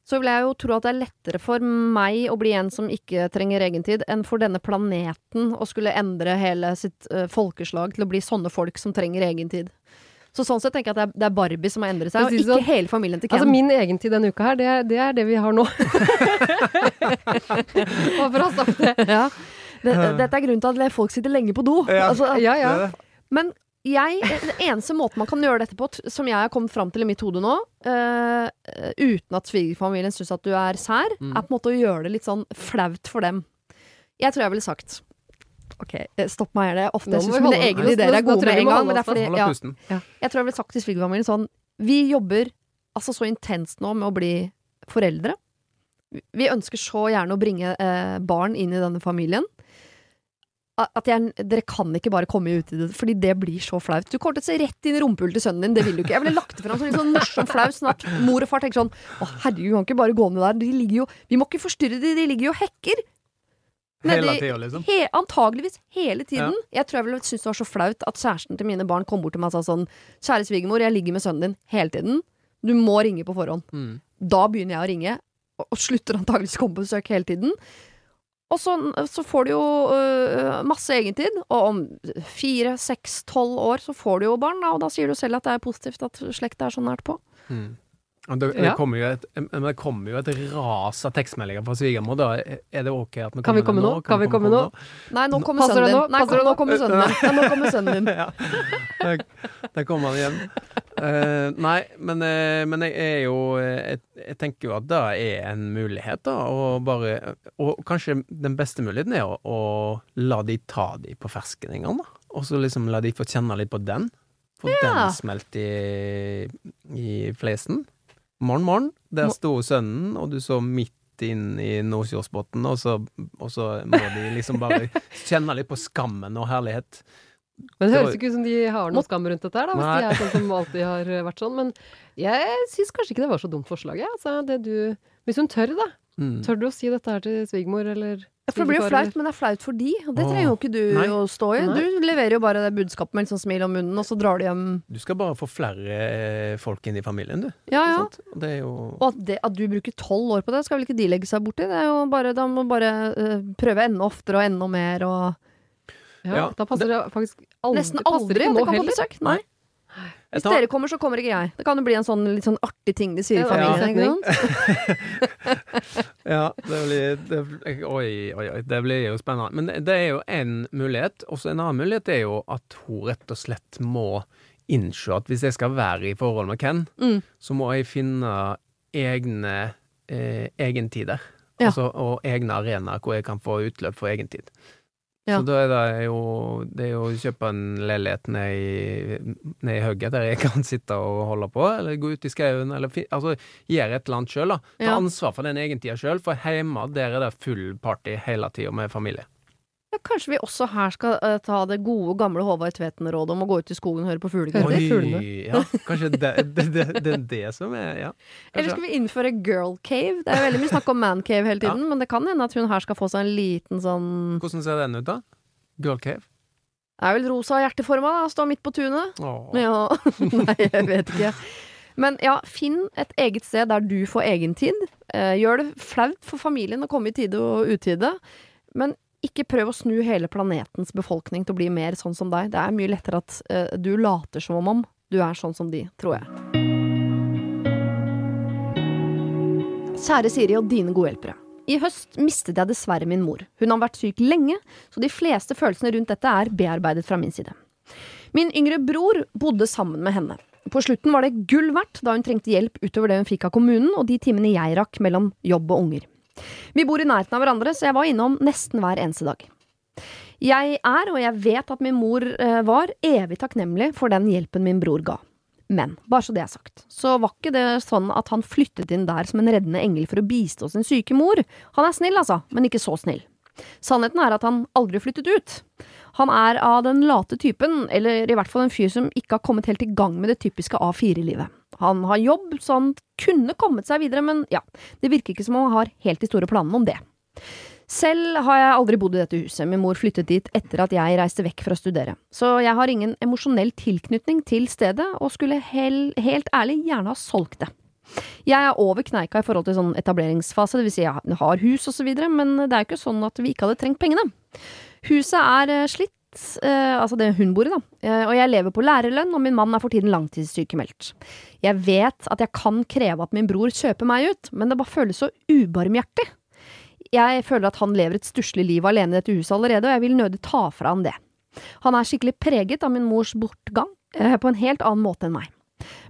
så vil jeg jo tro at det er lettere for meg å bli en som ikke trenger egentid, enn for denne planeten å skulle endre hele sitt eh, folkeslag til å bli sånne folk som trenger egentid. Så sånn sett tenker jeg at det er, Barbie som har endret seg, og ikke sånn, hele familien til Ken. Altså min egentid denne uka her, det er det, er det vi har nå. Bare for å ha sagt det. ja. Det, dette er grunnen til at folk sitter lenge på do. Altså, Ja, ja. Men jeg, den eneste måten man kan gjøre dette på, som jeg har kommet fram til i mitt hode nå, uh, uten at svigerfamilien syns at du er sær, Mm. er på en måte å gjøre det litt sånn flaut for dem. Jeg tror jeg ville sagt Ok, eh, stopp meg her. Det er ofte jeg syns mine egne ideer er gode med en gang. Men det er fordi, ja, jeg tror jeg ville sagt til svigerfamilien sånn Vi jobber altså så intenst nå med å bli foreldre. Vi ønsker så gjerne å bringe eh, barn inn i denne familien. At jeg, dere kan ikke bare komme ut i det, fordi det blir så flaut. Du kommer til å se rett inn i rumpehullet til sønnen din, det vil du ikke. Jeg ville lagt det fram som litt sånn morsom flau, snart. mor og far tenker sånn Å, herregud, kan ikke bare gå ned der. De ligger jo Vi må ikke forstyrre de, de ligger jo og hekker. Nedi- Hele tida, liksom. He, antageligvis hele tiden. Jeg tror jeg ville synes det var så flaut at kjæresten til mine barn kom bort til meg og sa sånn Kjære svigermor, jeg ligger med sønnen din hele tiden. Du må ringe på forhånd. Mm. Da begynner jeg å ringe, og, og slutter antageligvis å komme på besøk hele tiden. Og så, så får du jo uh, masse egentid, og om fire, seks, tolv år så får du jo barn, da, og da sier du selv at det er positivt at slekta er så nært på. Mm. Det, det, kommer jo et, men det kommer jo et ras av tekstmeldinger fra svigermor. Da er det ok at vi Kan vi kommer komme nå? Kan vi komme nå? Nei, nå Nå- kommer passer sønnen din. nå? Nei, nå nå? kommer sønnen din. Nei, nå kommer sønnen din. ja. Der, han igjen. Uh, nei, men, uh, men jeg er jo eh, jeg, jeg tenker jo at det er en mulighet, da. Og, bare, og kanskje den beste muligheten er å, å la de ta de på fersken en gang, da. Og så liksom la de få kjenne litt på den. Få Ja. den smelt i, i flesen. Morgen, morgen. Der sto sønnen, og du så midt inn i Nordkjosbotn, og, så- og så må de liksom bare kjenne litt på skammen og herlighet. Men det høres ikke ut som de har noe skam rundt dette her, da, hvis Nei. de er sånn som alltid har vært sånn. Men jeg syns kanskje ikke det var så dumt forslag, jeg. Altså, det du Hvis hun tør, da. Mm. Tør du å si dette her til svigermor, eller For det blir jo flaut, men det er flaut for de, og det trenger jo ikke du nei. å stå i. Nei. Du leverer jo bare det budskapet med litt sånn smil om munnen, og så drar de hjem. Du skal bare få flere eh, folk inn i familien, du. Ja, ja. Og Det er jo Og at, det, at du bruker tolv år på det, skal vel ikke de legge seg borti? Det er jo bare, da må bare uh, prøve enda oftere og enda mer og Ja, Ja, da passer det, faktisk aldri, Nesten det aldri nå det heller. besøk. Nei. Jeg Hvis tar- dere kommer, så kommer ikke jeg. Det kan jo bli en sånn litt sånn artig ting de sier i familien. ja. det blir, det blir Oi, oi, oi. Det blir jo spennende. Men det, er jo en mulighet. Også en annen mulighet er jo at hun rett og slett må innse at hvis jeg skal være i forhold med Ken, Mm. så må jeg finne egne eh, egentider. Ja. Altså, og egne arenaer hvor jeg kan få utløp for egentid. Ja. Så da er det jo Det er jo å kjøpe en leilighet ned i, ned i hugget der jeg kan sitte og holde på, eller gå ut i skauen, eller altså gjøre et eller annet sjøl, da. Ta Ja. ansvar for den egentida sjøl, for hjemme der er det full party hele tida med familie. Ja, kanskje vi også her skal uh, ta det gode, gamle Håvard Tveten-rådet om å gå ut i skogen og høre på fuglene. ja, kanskje det, det, det, det er det som er Ja. Eller skal vi innføre girl cave? Det er veldig mye snakk om man cave hele tiden, men det kan hende at hun her skal få seg en liten sånn Hvordan ser den ut, da? Girl cave? Det er vel rosa og hjerteforma, da. Stå midt på tunet. Ja. Nei, jeg vet ikke. Men ja, finn et eget sted der du får egentid. Eh, gjør det flaut for familien å komme i tide og utide. Men ikke prøv å snu hele planetens befolkning til å bli mer sånn som deg. Det er mye lettere at uh, du later som om du er sånn som de, tror jeg. Kjære Siri og dine gode hjelpere. I høst mistet jeg dessverre min mor. Hun har vært syk lenge, så de fleste følelsene rundt dette er bearbeidet fra min side. Min yngre bror bodde sammen med henne. På slutten var det gull verdt da hun trengte hjelp utover det hun fikk av kommunen og de timene jeg rakk mellom jobb og unger. Vi bor i nærheten av hverandre, så jeg var innom nesten hver eneste dag. Jeg er, og jeg vet at min mor eh, var, evig takknemlig for den hjelpen min bror ga. Men, bare så det er sagt, så var ikke det sånn at han flyttet inn der som en reddende engel for å bistå sin syke mor. Han er snill, altså, men ikke så snill. Sannheten er at han aldri flyttet ut. Han er av den late typen, eller i hvert fall en fyr som ikke har kommet helt i gang med det typiske A4-livet. Han har jobb, så han kunne kommet seg videre, men ja, det virker ikke som om han har helt de store planene om det. Selv har jeg aldri bodd i dette huset, min mor flyttet dit etter at jeg reiste vekk for å studere, så jeg har ingen emosjonell tilknytning til stedet, og skulle hel, helt ærlig gjerne ha solgt det. Jeg er over kneika i forhold til sånn etableringsfase, vil si jeg har hus og så videre, men det er jo ikke sånn at vi ikke hadde trengt pengene. Huset er eh, slitt, eh, altså det hun bor i da, eh, og jeg lever på lærerlønn, og min mann er for tiden langtidssykemeldt. Jeg vet at jeg kan kreve at min bror kjøper meg ut, men det bare føles så ubarmhjertig. Jeg føler at han lever et stusslig liv alene i dette huset allerede, og jeg vil nødig ta fra han det. Han er skikkelig preget av min mors bortgang, eh, på en helt annen måte enn meg.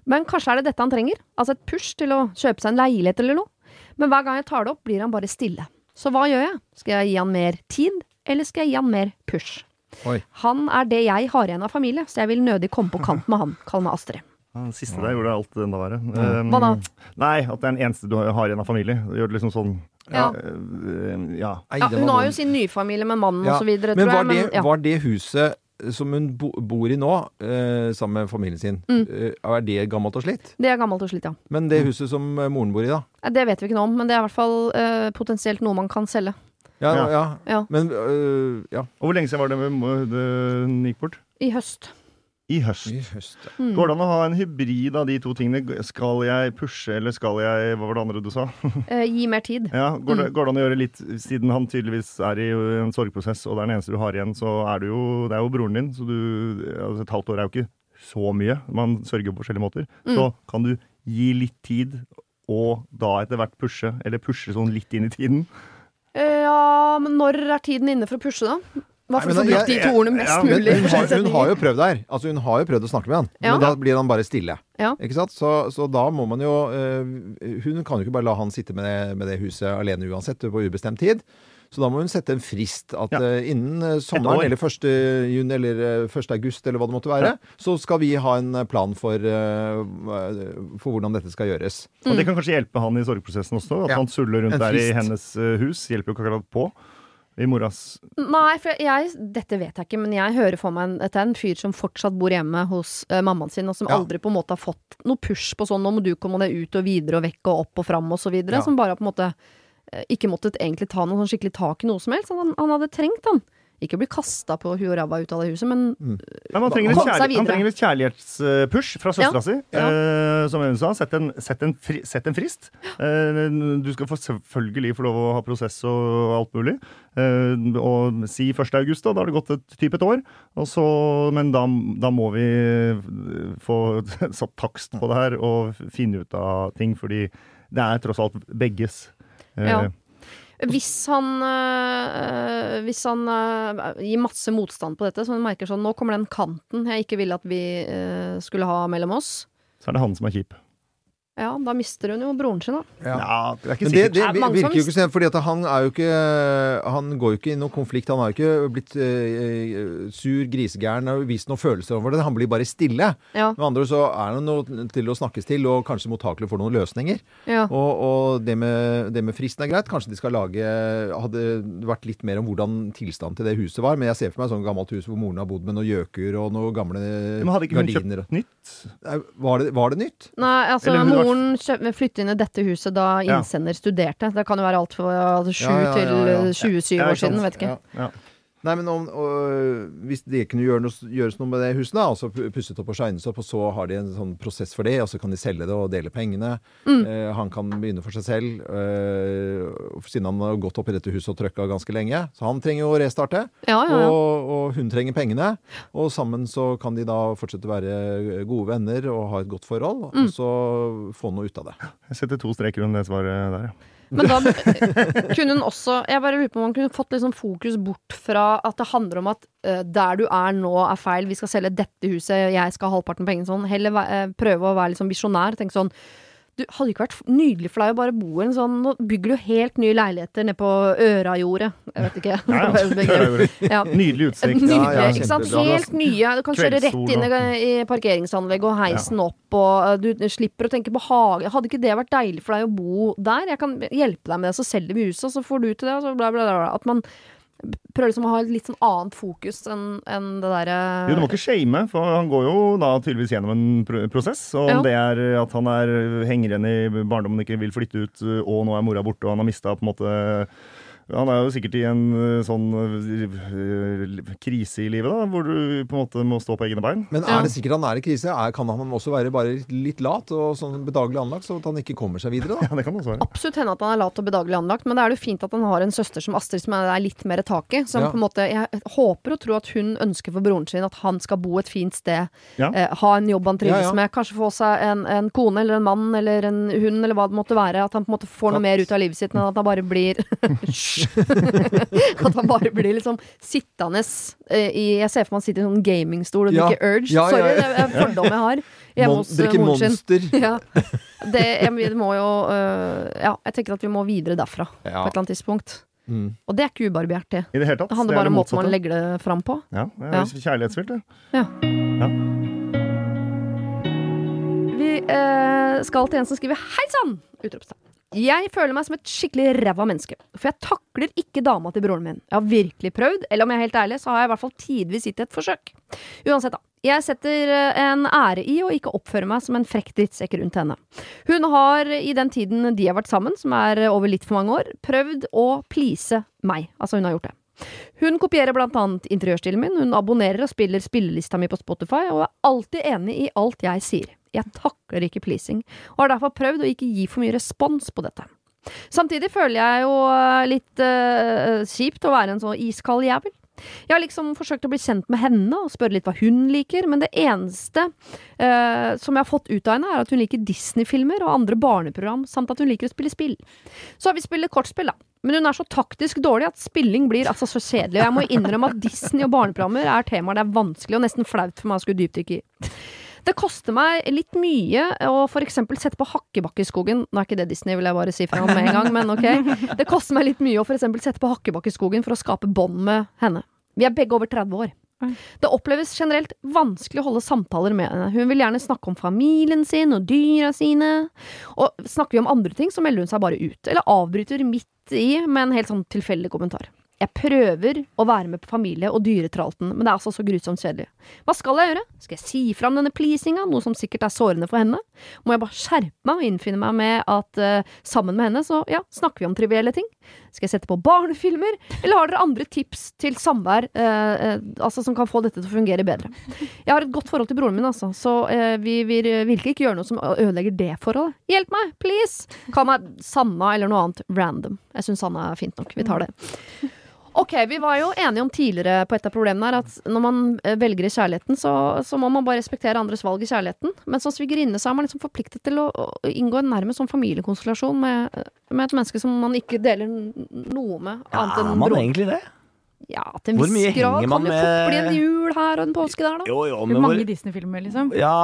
Men kanskje er det dette han trenger, altså et push til å kjøpe seg en leilighet eller noe. Men hver gang jeg tar det opp, blir han bare stille. Så hva gjør jeg? Skal jeg gi han mer tid, eller skal jeg gi han mer push? Oi. Han er det jeg har igjen av familie, så jeg vil nødig komme på kant med han. Kall meg Astrid. Den siste der gjorde alt enda verre. Um, Hva da? Nei, at det er den eneste du har igjen av familie. Det gjør det liksom sånn Ja. Uh, ja. Ja, hun har jo sin nyfamilie med mannen Ja, og så videre, Men var det, Men, ja. var det huset som hun bo, bor i nå, uh, sammen med familien sin, Mm. uh, er det gammelt og slitt? Det er gammelt og slitt, ja. Men det huset som moren bor i, da? Det vet vi ikke noe om, men det er i hvert fall potensielt noe man kan selge. Ja, Ja. ja. Ja. Men øh, ja. Og hvor lenge siden var det hun gikk bort? I høst. I høst. I høst, ja. Mm. Går det an å ha en hybrid av de to tingene? Skal jeg pushe, eller skal jeg Hva var det andre du sa? Eh, gi mer tid. Ja, går, det, går det an å gjøre litt Siden han tydeligvis er i en sorgprosess, og det er den eneste du har igjen, så er du jo Det er jo broren din, så du altså Et halvt år er jo ikke så mye. Man sørger på forskjellige måter. Så kan du gi litt tid, og da etter hvert pushe, eller pushe sånn litt inn i tiden. Ja, men når er tiden inne for å pushe, da? Hva for å få brukt de to ordene mest ja, Men mulig? hun, har, hun har jo prøvd her. Altså Hun har jo prøvd å snakke med han, Ja. men da blir han bare stille. Ja. Ikke sant? Så, så da må man jo øh, Hun kan jo ikke bare la han sitte med, med det huset alene uansett på ubestemt tid. Så da må hun sette en frist at Ja. øh, innen øh, sommeren eller 1. juni eller øh, 1. august eller hva det måtte være, så skal vi ha en plan for, for hvordan dette skal gjøres. Og det kan kanskje hjelpe han i sorgprosessen også. At Ja. han suller rundt der i hennes eh, hus. Hjelper jo ikke akkurat på. I moras Nei, for jeg, dette vet jeg ikke, men jeg hører for meg er en fyr som fortsatt bor hjemme hos uh, mammaen sin, og som Ja. aldri på en måte har fått noe push på sånn 'nå må du komme deg ut og videre og vekk og opp og fram' og så videre. Ja. Som bare har på en måte eh, ikke måttet egentlig ta noe sånn skikkelig tak i noe som helst. Han, han hadde trengt, han. Ikke bli kasta på huet og ræva ut av det huset, men Nei, men han, trenger litt Kom seg kjærlighet, han trenger litt kjærlighetspush fra søstera Ja, si. ja. Uh, som hun sa, sett en, sett en, fri, sett en frist. Uh, du skal få selvfølgelig få lov å ha prosess og alt mulig. Uh, og si 1. august, da. Da har det gått et type et år. Og så, men da, da må vi eh, få satt takst på det her og finne ut av ting, fordi det er tross alt begges. Eh, Ja. Hvis han, øh, hvis han øh, gir masse motstand på dette, så han merker sånn Nå kommer den kanten jeg ikke ville at vi øh, skulle ha mellom oss. Så er det han som er kjip. Ja, da mister hun jo broren sin, da. Ja, det er ikke Men det, det Det er virker jo ikke sånn, fordi at han er jo ikke Han går jo ikke i noen konflikt. Han har jo ikke blitt eh, sur, grisegæren har vist noen følelser over det. Han blir bare stille. Ja, Med andre så er han noe til å snakkes til, og kanskje mottakelig for noen løsninger. ja. Og, og det, med, det med fristen er greit. Kanskje de skal lage Hadde vært litt mer om hvordan tilstanden til det huset var. Men jeg ser for meg et sånt gammelt hus hvor moren har bodd med noen gjøker og noen gamle gardiner. Men hadde ikke hun gardiner. kjøpt nytt? Var det, var det nytt? Nei, altså Eller moren flytte inn i dette huset da innsender studerte. Det kan jo være alt fra altså, sju Ja, ja, ja, til øh, 27 Ja, år siden, vet ikke. Ja. Ja. Nei, men om, og, Hvis det kunne gjøre noe, gjøres noe med det huset, da, altså pu- pusset opp og shines opp, og så har de en sånn prosess for det, og så kan de selge det og dele pengene. Mm. Eh, han kan begynne for seg selv, eh, siden han har gått opp i dette huset og trøkka ganske lenge. Så han trenger jo å restarte, Ja, ja, ja. Og, og hun trenger pengene. Og sammen så kan de da fortsette å være gode venner og ha et godt forhold, Mm. og så få noe ut av det. Jeg setter to streker under det svaret der, ja. Men da kunne hun også Jeg bare lurer på om man kunne fått sånn fokus bort fra at det handler om at uh, der du er nå er feil, vi skal selge dette huset, jeg skal ha halvparten av pengene sånn. Heller eh, prøve å være litt sånn visjonær. Tenke sånn du, hadde ikke vært nydelig for deg å bare bo i en sånn Nå bygger du helt nye leiligheter nede på Ørajordet. Jeg vet ikke. Ja. Nydelig utsikt. Nydelig, Ja, ikke sant? Helt nye. Du kan kjøre rett inn i, parkeringsanlegget og heisen opp, og du slipper å tenke på hage. Hadde ikke det vært deilig for deg å bo der? Jeg kan hjelpe deg med det, så selger vi huset, og så får du til det, og så bla, bla. bla. At man prøver liksom å ha litt sånn annet fokus enn enn det derre Jo, du må ikke shame, for han går jo da tydeligvis gjennom en pro prosess. Og om Ja. det er at han er henger igjen i barndommen ikke vil flytte ut, og nå er mora borte, og han har mista på en måte Han er jo sikkert i en eh, sånn eh, krise i livet, da, hvor du på en måte må stå på egne bein. Men er det sikkert han er i krise? Er, kan han også være bare litt lat og sånn bedagelig anlagt, så at han ikke kommer seg videre? da? Ja, det kan også være. Absolutt hende at han er lat og bedagelig anlagt, men det er jo fint at han har en søster som Astrid som er litt mer tak i. Som Ja. på en måte, jeg håper og tror at hun ønsker for broren sin at han skal bo et fint sted. Ja. Eh, ha en jobb han trives Ja, ja. med. Kanskje få seg en, en kone eller en mann eller en hund eller hva det måtte være. At han på en måte får noe mer ut av livet sitt enn at han bare blir Hysj! At han bare blir liksom sittende eh, i Jeg ser for meg han sitter i en sånn gamingstol og Ja. drikker Urge. Ja, ja, Sorry, det er en fordom jeg har. Hjemme Mon hos eh, moren sin. Monster. Ja. Det, jeg, det må jo øh, Ja, jeg tenker at vi må videre derfra på et eller annet tidspunkt. Mm. Og det er ikke ubarmhjertig. I det hele tatt. Det handler det bare om måten man legger det fram på. Ja, det Ja. er kjærlighetsfylt, det. Vi eh, skal til en som skriver 'Hei sann!' Utropstegn. Jeg føler meg som et skikkelig ræva menneske, for jeg takler ikke dama til broren min. Jeg har virkelig prøvd, eller om jeg er helt ærlig, så har jeg i hvert fall tidvis gitt et forsøk. Uansett, da. Jeg setter eh, en ære i å ikke oppføre meg som en frekk drittsekk rundt henne. Hun har i den tiden de har vært sammen, som er over litt for mange år, prøvd å please meg. Altså, hun har gjort det. Hun kopierer blant annet interiørstilen min, hun abonnerer og spiller spillelista mi på Spotify, og er alltid enig i alt jeg sier. Jeg takler ikke pleasing, og har derfor prøvd å ikke gi for mye respons på dette. Samtidig føler jeg jo eh, litt uh, kjipt å være en så iskald jævel. Jeg har liksom forsøkt å bli kjent med henne og spørre litt hva hun liker, men det eneste eh, som jeg har fått ut av henne, er at hun liker Disney-filmer og andre barneprogram, samt at hun liker å spille spill. Så har vi spilt kortspill, da. Men hun er så taktisk dårlig at spilling blir altså så kjedelig. Og jeg må innrømme at Disney og barneprogrammer er temaer det er vanskelig og nesten flaut for meg å skulle dypdykke i. Det koster meg litt mye å eksempel sette på Hakkebakkeskogen. Nå er ikke det Disney, vil jeg bare si fra om med en gang, men ok. Det koster meg litt mye å eksempel sette på Hakkebakkeskogen for å skape bånd med henne. Vi er begge over 30 år. Det oppleves generelt vanskelig å holde samtaler med henne. Hun vil gjerne snakke om familien sin og dyra sine. Og snakker vi om andre ting, så melder hun seg bare ut. Eller avbryter midt i med en helt sånn tilfeldig kommentar. Jeg prøver å være med på familie- og dyretralten, men det er altså så grusomt kjedelig. Hva skal jeg gjøre? Skal jeg si fram denne pleasinga, noe som sikkert er sårende for henne? Må jeg bare skjerpe meg og innfinne meg med at uh, sammen med henne, så ja, snakker vi om trivielle ting? Skal jeg sette på barnefilmer, eller har dere andre tips til samvær eh, eh, altså som kan få dette til å fungere bedre? Jeg har et godt forhold til broren min, altså, så eh, vi vil virkelig ikke gjøre noe som ødelegger det forholdet. Hjelp meg, please! Kall meg Sanna eller noe annet random. Jeg syns Sanna er fint nok. Vi tar det. Ok, Vi var jo enige om tidligere på et av problemene her at når man eh, velger i kjærligheten, så, så må man bare respektere andres valg i kjærligheten. Men som svigerinne så er man liksom forpliktet til å, å inngå en nærmest sånn familiekonstellasjon med, med et menneske som man ikke deler noe med, annet Er enn man bro. egentlig det? Ja, til en Hvor viss grad kan jo det fort bli en jul her og en påske der, da. Jo, jo, er hvor mange Disney-filmer, liksom. Ja.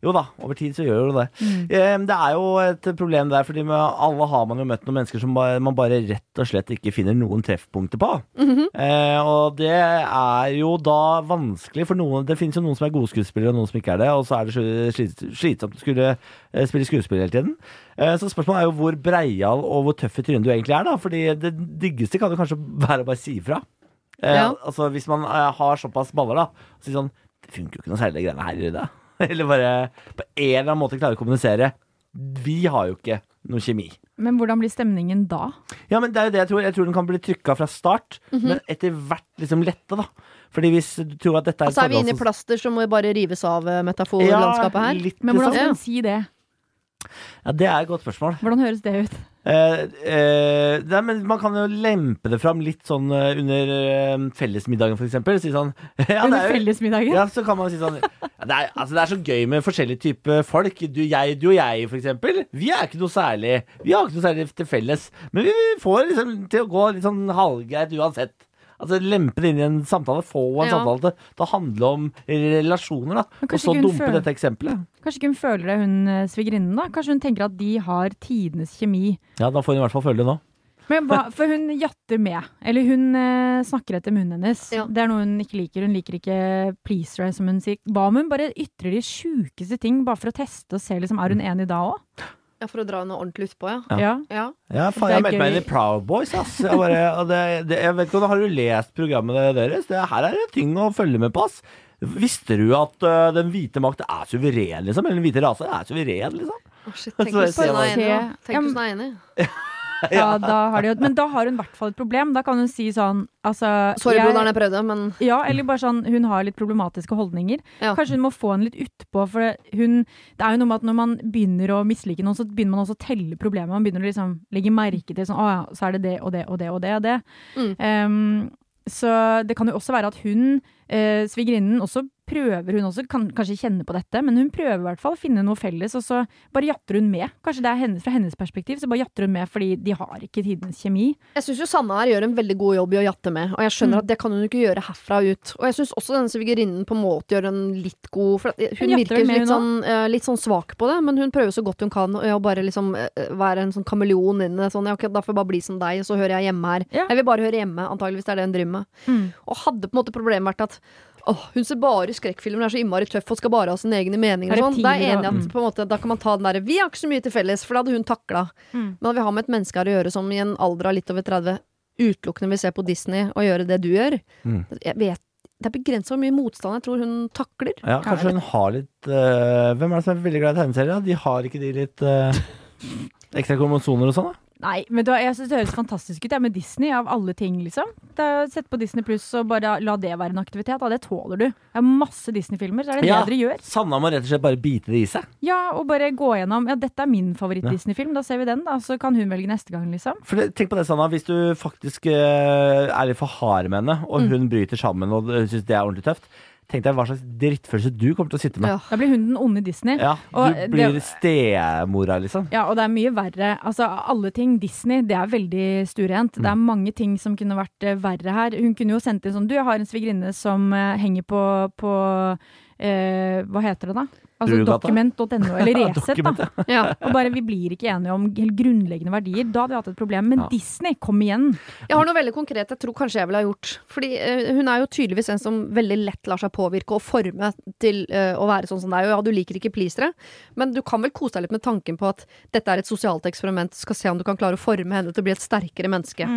Jo da, over tid så gjør det det. Mm. Det er jo et problem der, fordi med alle har man jo møtt noen mennesker som man bare rett og slett ikke finner noen treffpunkter på. Mhm. eh, og det er jo da vanskelig for noen Det finnes jo noen som er gode skuespillere, og noen som ikke er det, og så er det slitsomt å skulle eh, spille skuespill hele tiden. Eh, så spørsmålet er jo hvor breial og hvor tøff i trynet du egentlig er, da. Fordi det diggeste kan jo kanskje være å bare si ifra. Eh, Ja. Altså Hvis man har såpass baller, da, og sier sånn Det funker jo ikke noe særlig, de greiene her. i det?» Eller bare på en eller annen måte klare å kommunisere Vi har jo ikke noe kjemi. Men hvordan blir stemningen da? Ja, men det er jo det jeg tror. Jeg tror den kan bli trykka fra start, Mhm. men etter hvert liksom lette, da. Fordi hvis du tror at dette er Altså er vi inne i plaster som må bare rives av eh, metaforlandskapet her. litt, Men hvordan liksom. skal man si det? Ja, det er et godt spørsmål. Hvordan høres det ut? Eh, eh, nei, men man kan jo lempe det fram litt sånn eh, under eh, fellesmiddagen, eksempel. Si sånn ja, Under er jo- fellesmiddagen? Ja, så kan man si sånn ja, det, er, altså, det er så gøy med forskjellige typer folk. Du, jeg, du og jeg, eksempel. Vi er ikke noe særlig Vi har ikke noe særlig til felles. Men vi får liksom til å gå litt sånn halvgreit uansett. Altså Lempe det inn i en samtale. Få en Ja. samtale til til å handle om relasjoner, da. Men Og kanskje så ikke hun dumpe føler- dette eksempelet. Kanskje ikke hun føler det, hun eh, svigerinnen, da? Kanskje hun tenker at de har tidenes kjemi. Ja, da får hun i hvert fall føle det nå. Men hva, for hun jatter med. Eller hun eh, snakker etter munnen hennes. Ja. Det er noe hun ikke liker. Hun liker ikke pleaser, som hun sier. Hva om hun bare ytrer de sjukeste ting, bare for å teste og se liksom, er hun enig da òg? Ja, for å dra noe ordentlig utpå, ja. Ja. Ja. ja. Ja, faen, jeg meldte meg inn i Proud Boys, ass. Jeg, bare, og det, det, jeg vet ikke om Har du lest programmet deres? Det, her er det ting å følge med på, ass. Visste du at uh, den hvite makt er suveren, liksom? Eller den hvite rase er suveren, liksom? Å, shit, tenk Så hvis jeg hun er enig. Ja, da har de, jo- men da har hun i hvert fall et problem. Da kan hun si sånn altså, Sorry, jeg- broderen, jeg prøvde, men Ja, eller bare sånn hun har litt problematiske holdninger. Ja. Kanskje hun må få henne litt utpå, for det- hun Det er jo noe med at når man begynner å mislike noen, så begynner man også å telle problemet. Man begynner å liksom legge merke til sånn Å ja, så er det det og det og det og det og det. Mm. Um, så det kan jo også være at hun, eh, svigerinnen, også prøver hun også, kan kanskje kjenne på dette, men hun prøver i hvert fall å finne noe felles, og så bare jatter hun med. Kanskje det er hennes, fra hennes perspektiv, så bare jatter hun med fordi de har ikke tidens kjemi. jeg syns jo Sanne her gjør en veldig god jobb i å jatte med, og jeg skjønner Mm. at det kan hun ikke gjøre herfra og ut. Og jeg syns også denne svigerinnen på en måte gjør en litt god For hun, Hun virker litt sånn, eh, litt sånn svak på det, men hun prøver så godt hun kan å bare liksom eh, være en sånn kameleon inni det. Sånn, ja, ok, da får jeg bare bli som deg, og så hører jeg hjemme her. Ja. Jeg vil bare høre hjemme, antageligvis det er det hun driver med. Mm. Og hadde på en måte problemet vært at Åh, hun ser bare skrekkfilmer, er så innmari tøff og skal bare ha sine egne meninger. Og sånn. Da er jeg enig at på en måte, da kan man ta den derre Vi har ikke så mye til felles, for det hadde hun takla. Mm. Men vi har med et menneske her å gjøre som i en alder av litt over 30 utelukkende vil se på Disney og gjøre det du gjør. Mm. Jeg vet, det er begrensa hvor mye motstand jeg tror hun takler. Ja, kanskje hun har litt øh, Hvem er det som er veldig glad i tegneserier? De har ikke de litt øh, ekstra kromosoner og sånn, da? Nei, men da, jeg synes det høres fantastisk ut. Jeg med Disney, av alle ting, liksom. Er, Sett på Disney Pluss og bare la det være en aktivitet. Da. Det tåler du. Jeg har masse Disney-filmer, så er det Ja. det dere gjør. Sanna må rett og slett bare bite det i seg. Ja, og bare gå gjennom Ja, dette er min favoritt-Disney-film, da ser vi den, da. Så kan hun velge neste gang, liksom. For det, Tenk på det, Sanna. Hvis du faktisk uh, er litt for hard med henne, og hun bryter sammen og syns det er ordentlig tøft, tenk deg hva slags drittfølelse du kommer til å sitte med. Ja. Da blir hun den onde Disney. Ja, Og Du blir det- stemora, liksom. Ja, og det er mye verre. Altså, alle ting Disney, det er veldig stuerent. Det er Mm. mange ting som kunne vært eh, verre her. Hun kunne jo sendt inn sånn Du, jeg har en svigerinne som eh, henger på, på eh, Hva heter det, da? Altså dokument.no, document.no, eller Resett, da. Ja. Og bare vi blir ikke enige om helt grunnleggende verdier. Da hadde vi hatt et problem. Men Ja. Disney, kom igjen! Jeg har noe veldig konkret jeg tror kanskje jeg ville ha gjort. Fordi uh, hun er jo tydeligvis en som veldig lett lar seg påvirke og forme til uh, å være sånn som deg. Og ja, du liker ikke pleasere, men du kan vel kose deg litt med tanken på at dette er et sosialt eksperiment. Skal se om du kan klare å forme henne til å bli et sterkere menneske.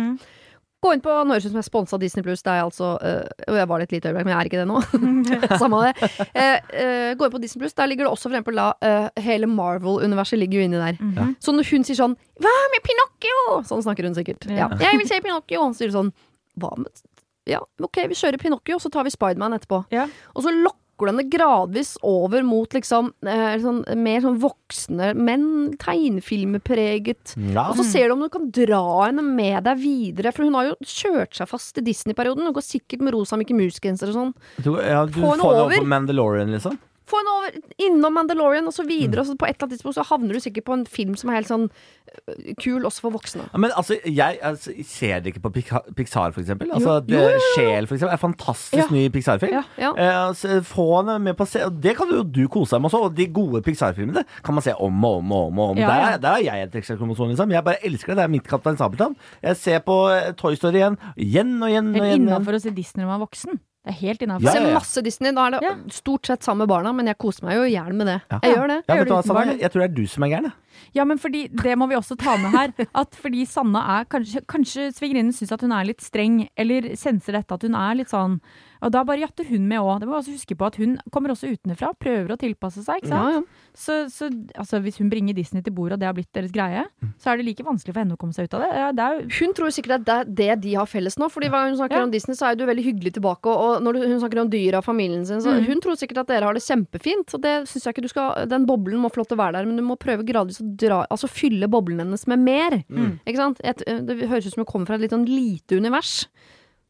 Gå inn på ut som er sponsa Disney Pluss. Det er altså øh, Og jeg var det et lite øyeblikk, men jeg er ikke det nå. Samme det. Eh, eh, gå inn på Disney Pluss. Der ligger det også for eksempel da eh, Hele Marvel-universet ligger jo inni der. Mhm. Så når hun sier sånn Hva med Pinocchio? Sånn snakker hun sikkert. Ja. Ja. Jeg vil se Pinocchio. Så sier du sånn Hva med Ja, ok, vi kjører Pinocchio, så tar vi Spiderman etterpå. Ja. Og så lokker du henne gradvis over mot liksom eh, sånn, mer sånn voksne menn. Tegnefilmpreget. Ja. Og så ser du om du kan dra henne med deg videre, for hun har jo kjørt seg fast i Disney-perioden. Hun går sikkert med rosa Mickey Mouse-genser og sånn. Du, ja, du Få henne over. over på Mandalorian, liksom. Få henne over innom Mandalorian, så videre. Og så på et eller annet tidspunkt så havner du sikkert på en film som er helt sånn øh, kul også for voksne. Ja, Men altså, jeg altså, ser det ikke på Pixar, for eksempel. Altså, Jo, jo, jo, Sjel, for eksempel, er fantastisk Ja. ny Pixar-film. Ja. Ja. Eh, altså, få henne med på se og Det kan jo du kose deg med også. Og de gode Pixar-filmene kan man se om og om og om. og om. Ja, der, ja. er- der har jeg et ekstra kromosom, liksom. Jeg bare elsker det. Det er mitt Kaptein Sabeltann. Jeg ser på eh, Toy Story igjen. Igjen og igjen og igjen. igjen. innafor å se Disney når man er voksen. Det er helt innafor. Ja, ja, ja. masse Disney. Da er det Ja. stort sett sammen med barna, men jeg koser meg jo i hjel med det. Ja. Jeg gjør det. Jeg vet gjør hva, det uten barn. Jeg tror det er du som er gæren. jeg. Ja, men fordi, det må vi også ta med her. At fordi Sanna er Kanskje, kanskje svigerinnen syns at hun er litt streng, eller senser dette at hun er litt sånn Og da bare jatter hun med òg. Det må vi også huske på at hun kommer også utenfra, prøver å tilpasse seg. ikke sant? Ja, ja. Så, så altså, hvis hun bringer Disney til bordet, og det har blitt deres greie, så er det like vanskelig for henne å komme seg ut av det. Ja, det er jo Hun tror sikkert at det er det de har felles nå. Fordi hva hun snakker Ja. om Disney, så er du veldig hyggelig tilbake. Og, når hun snakker om dyra og familien sin, så Mm. hun tror sikkert at dere har det kjempefint. Og det synes jeg ikke du skal Den boblen må få lov til å være der, men du må prøve gradvis å dra Altså fylle boblene hennes med mer. Ikke sant? Et, det høres ut som hun kommer fra et litt sånn lite univers.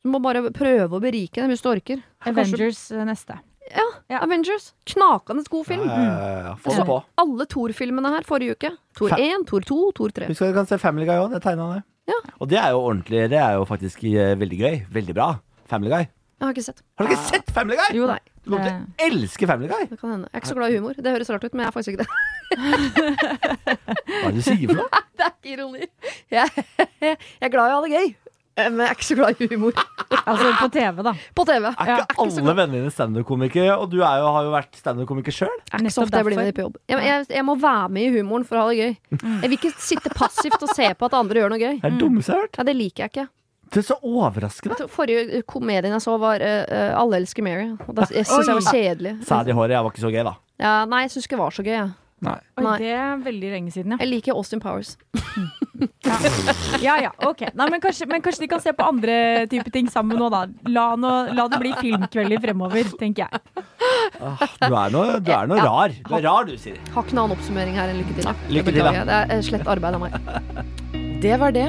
Du må bare prøve å berike dem hvis du orker. Avengers Kanskje... neste. Ja, Ja. Avengers. Knakende god film. Ja, ja. Få det på. alle Thor-filmene her forrige uke. Thor 1, Thor 2, Thor 3. Husk at du kan se Family Guy òg. Det tegna han Ja. Og det er jo ordentlig. Det er jo faktisk eh, veldig gøy. Veldig bra. Family Guy. Jeg har ikke sett. Har du ikke sett Family Guy? Jo nei. Du kommer til å elske Family Guy. Det kan hende. Jeg er ikke så glad i humor. Det høres rart ut, men jeg er faktisk ikke det. Hva er det du sier for noe? Det er ikke ironi. Jeg, jeg er glad i å ha det gøy, eh, men jeg er ikke så glad i humor. Altså på TV, da. På TV. Er ikke alle vennene dine standup-komikere? Og du er jo, har jo vært standup-komiker sjøl. Det er ikke så Nettopp ofte jeg blir med på jobb. Jeg, jeg, jeg må være med i humoren for å ha det gøy. Jeg vil ikke sitte passivt og se på at andre gjør noe gøy. Det er det dummeste jeg har hørt. Ja, Det liker jeg ikke. Det er så overraskende. Forrige komedien jeg så, var eh, Alle elsker Mary. Og da, jeg syns jeg var kjedelig. Sæd i håret, jeg var ikke så gøy, da. Ja, nei, jeg syns ikke det var så gøy. Ja. Nei. Oi, Nei. det er veldig lenge siden, ja. jeg liker Austin Powers. Ja ja, ok. Nei, men, kanskje, men kanskje de kan se på andre typer ting sammen nå, da. La, no, la det bli filmkvelder fremover, tenker jeg. Ah, Du er noe, du er noe rar. Du er rar, du, Siri. Har ikke noen annen oppsummering her enn lykke til. Lykke til, da. Det er eh, slett arbeid av meg. Det var det.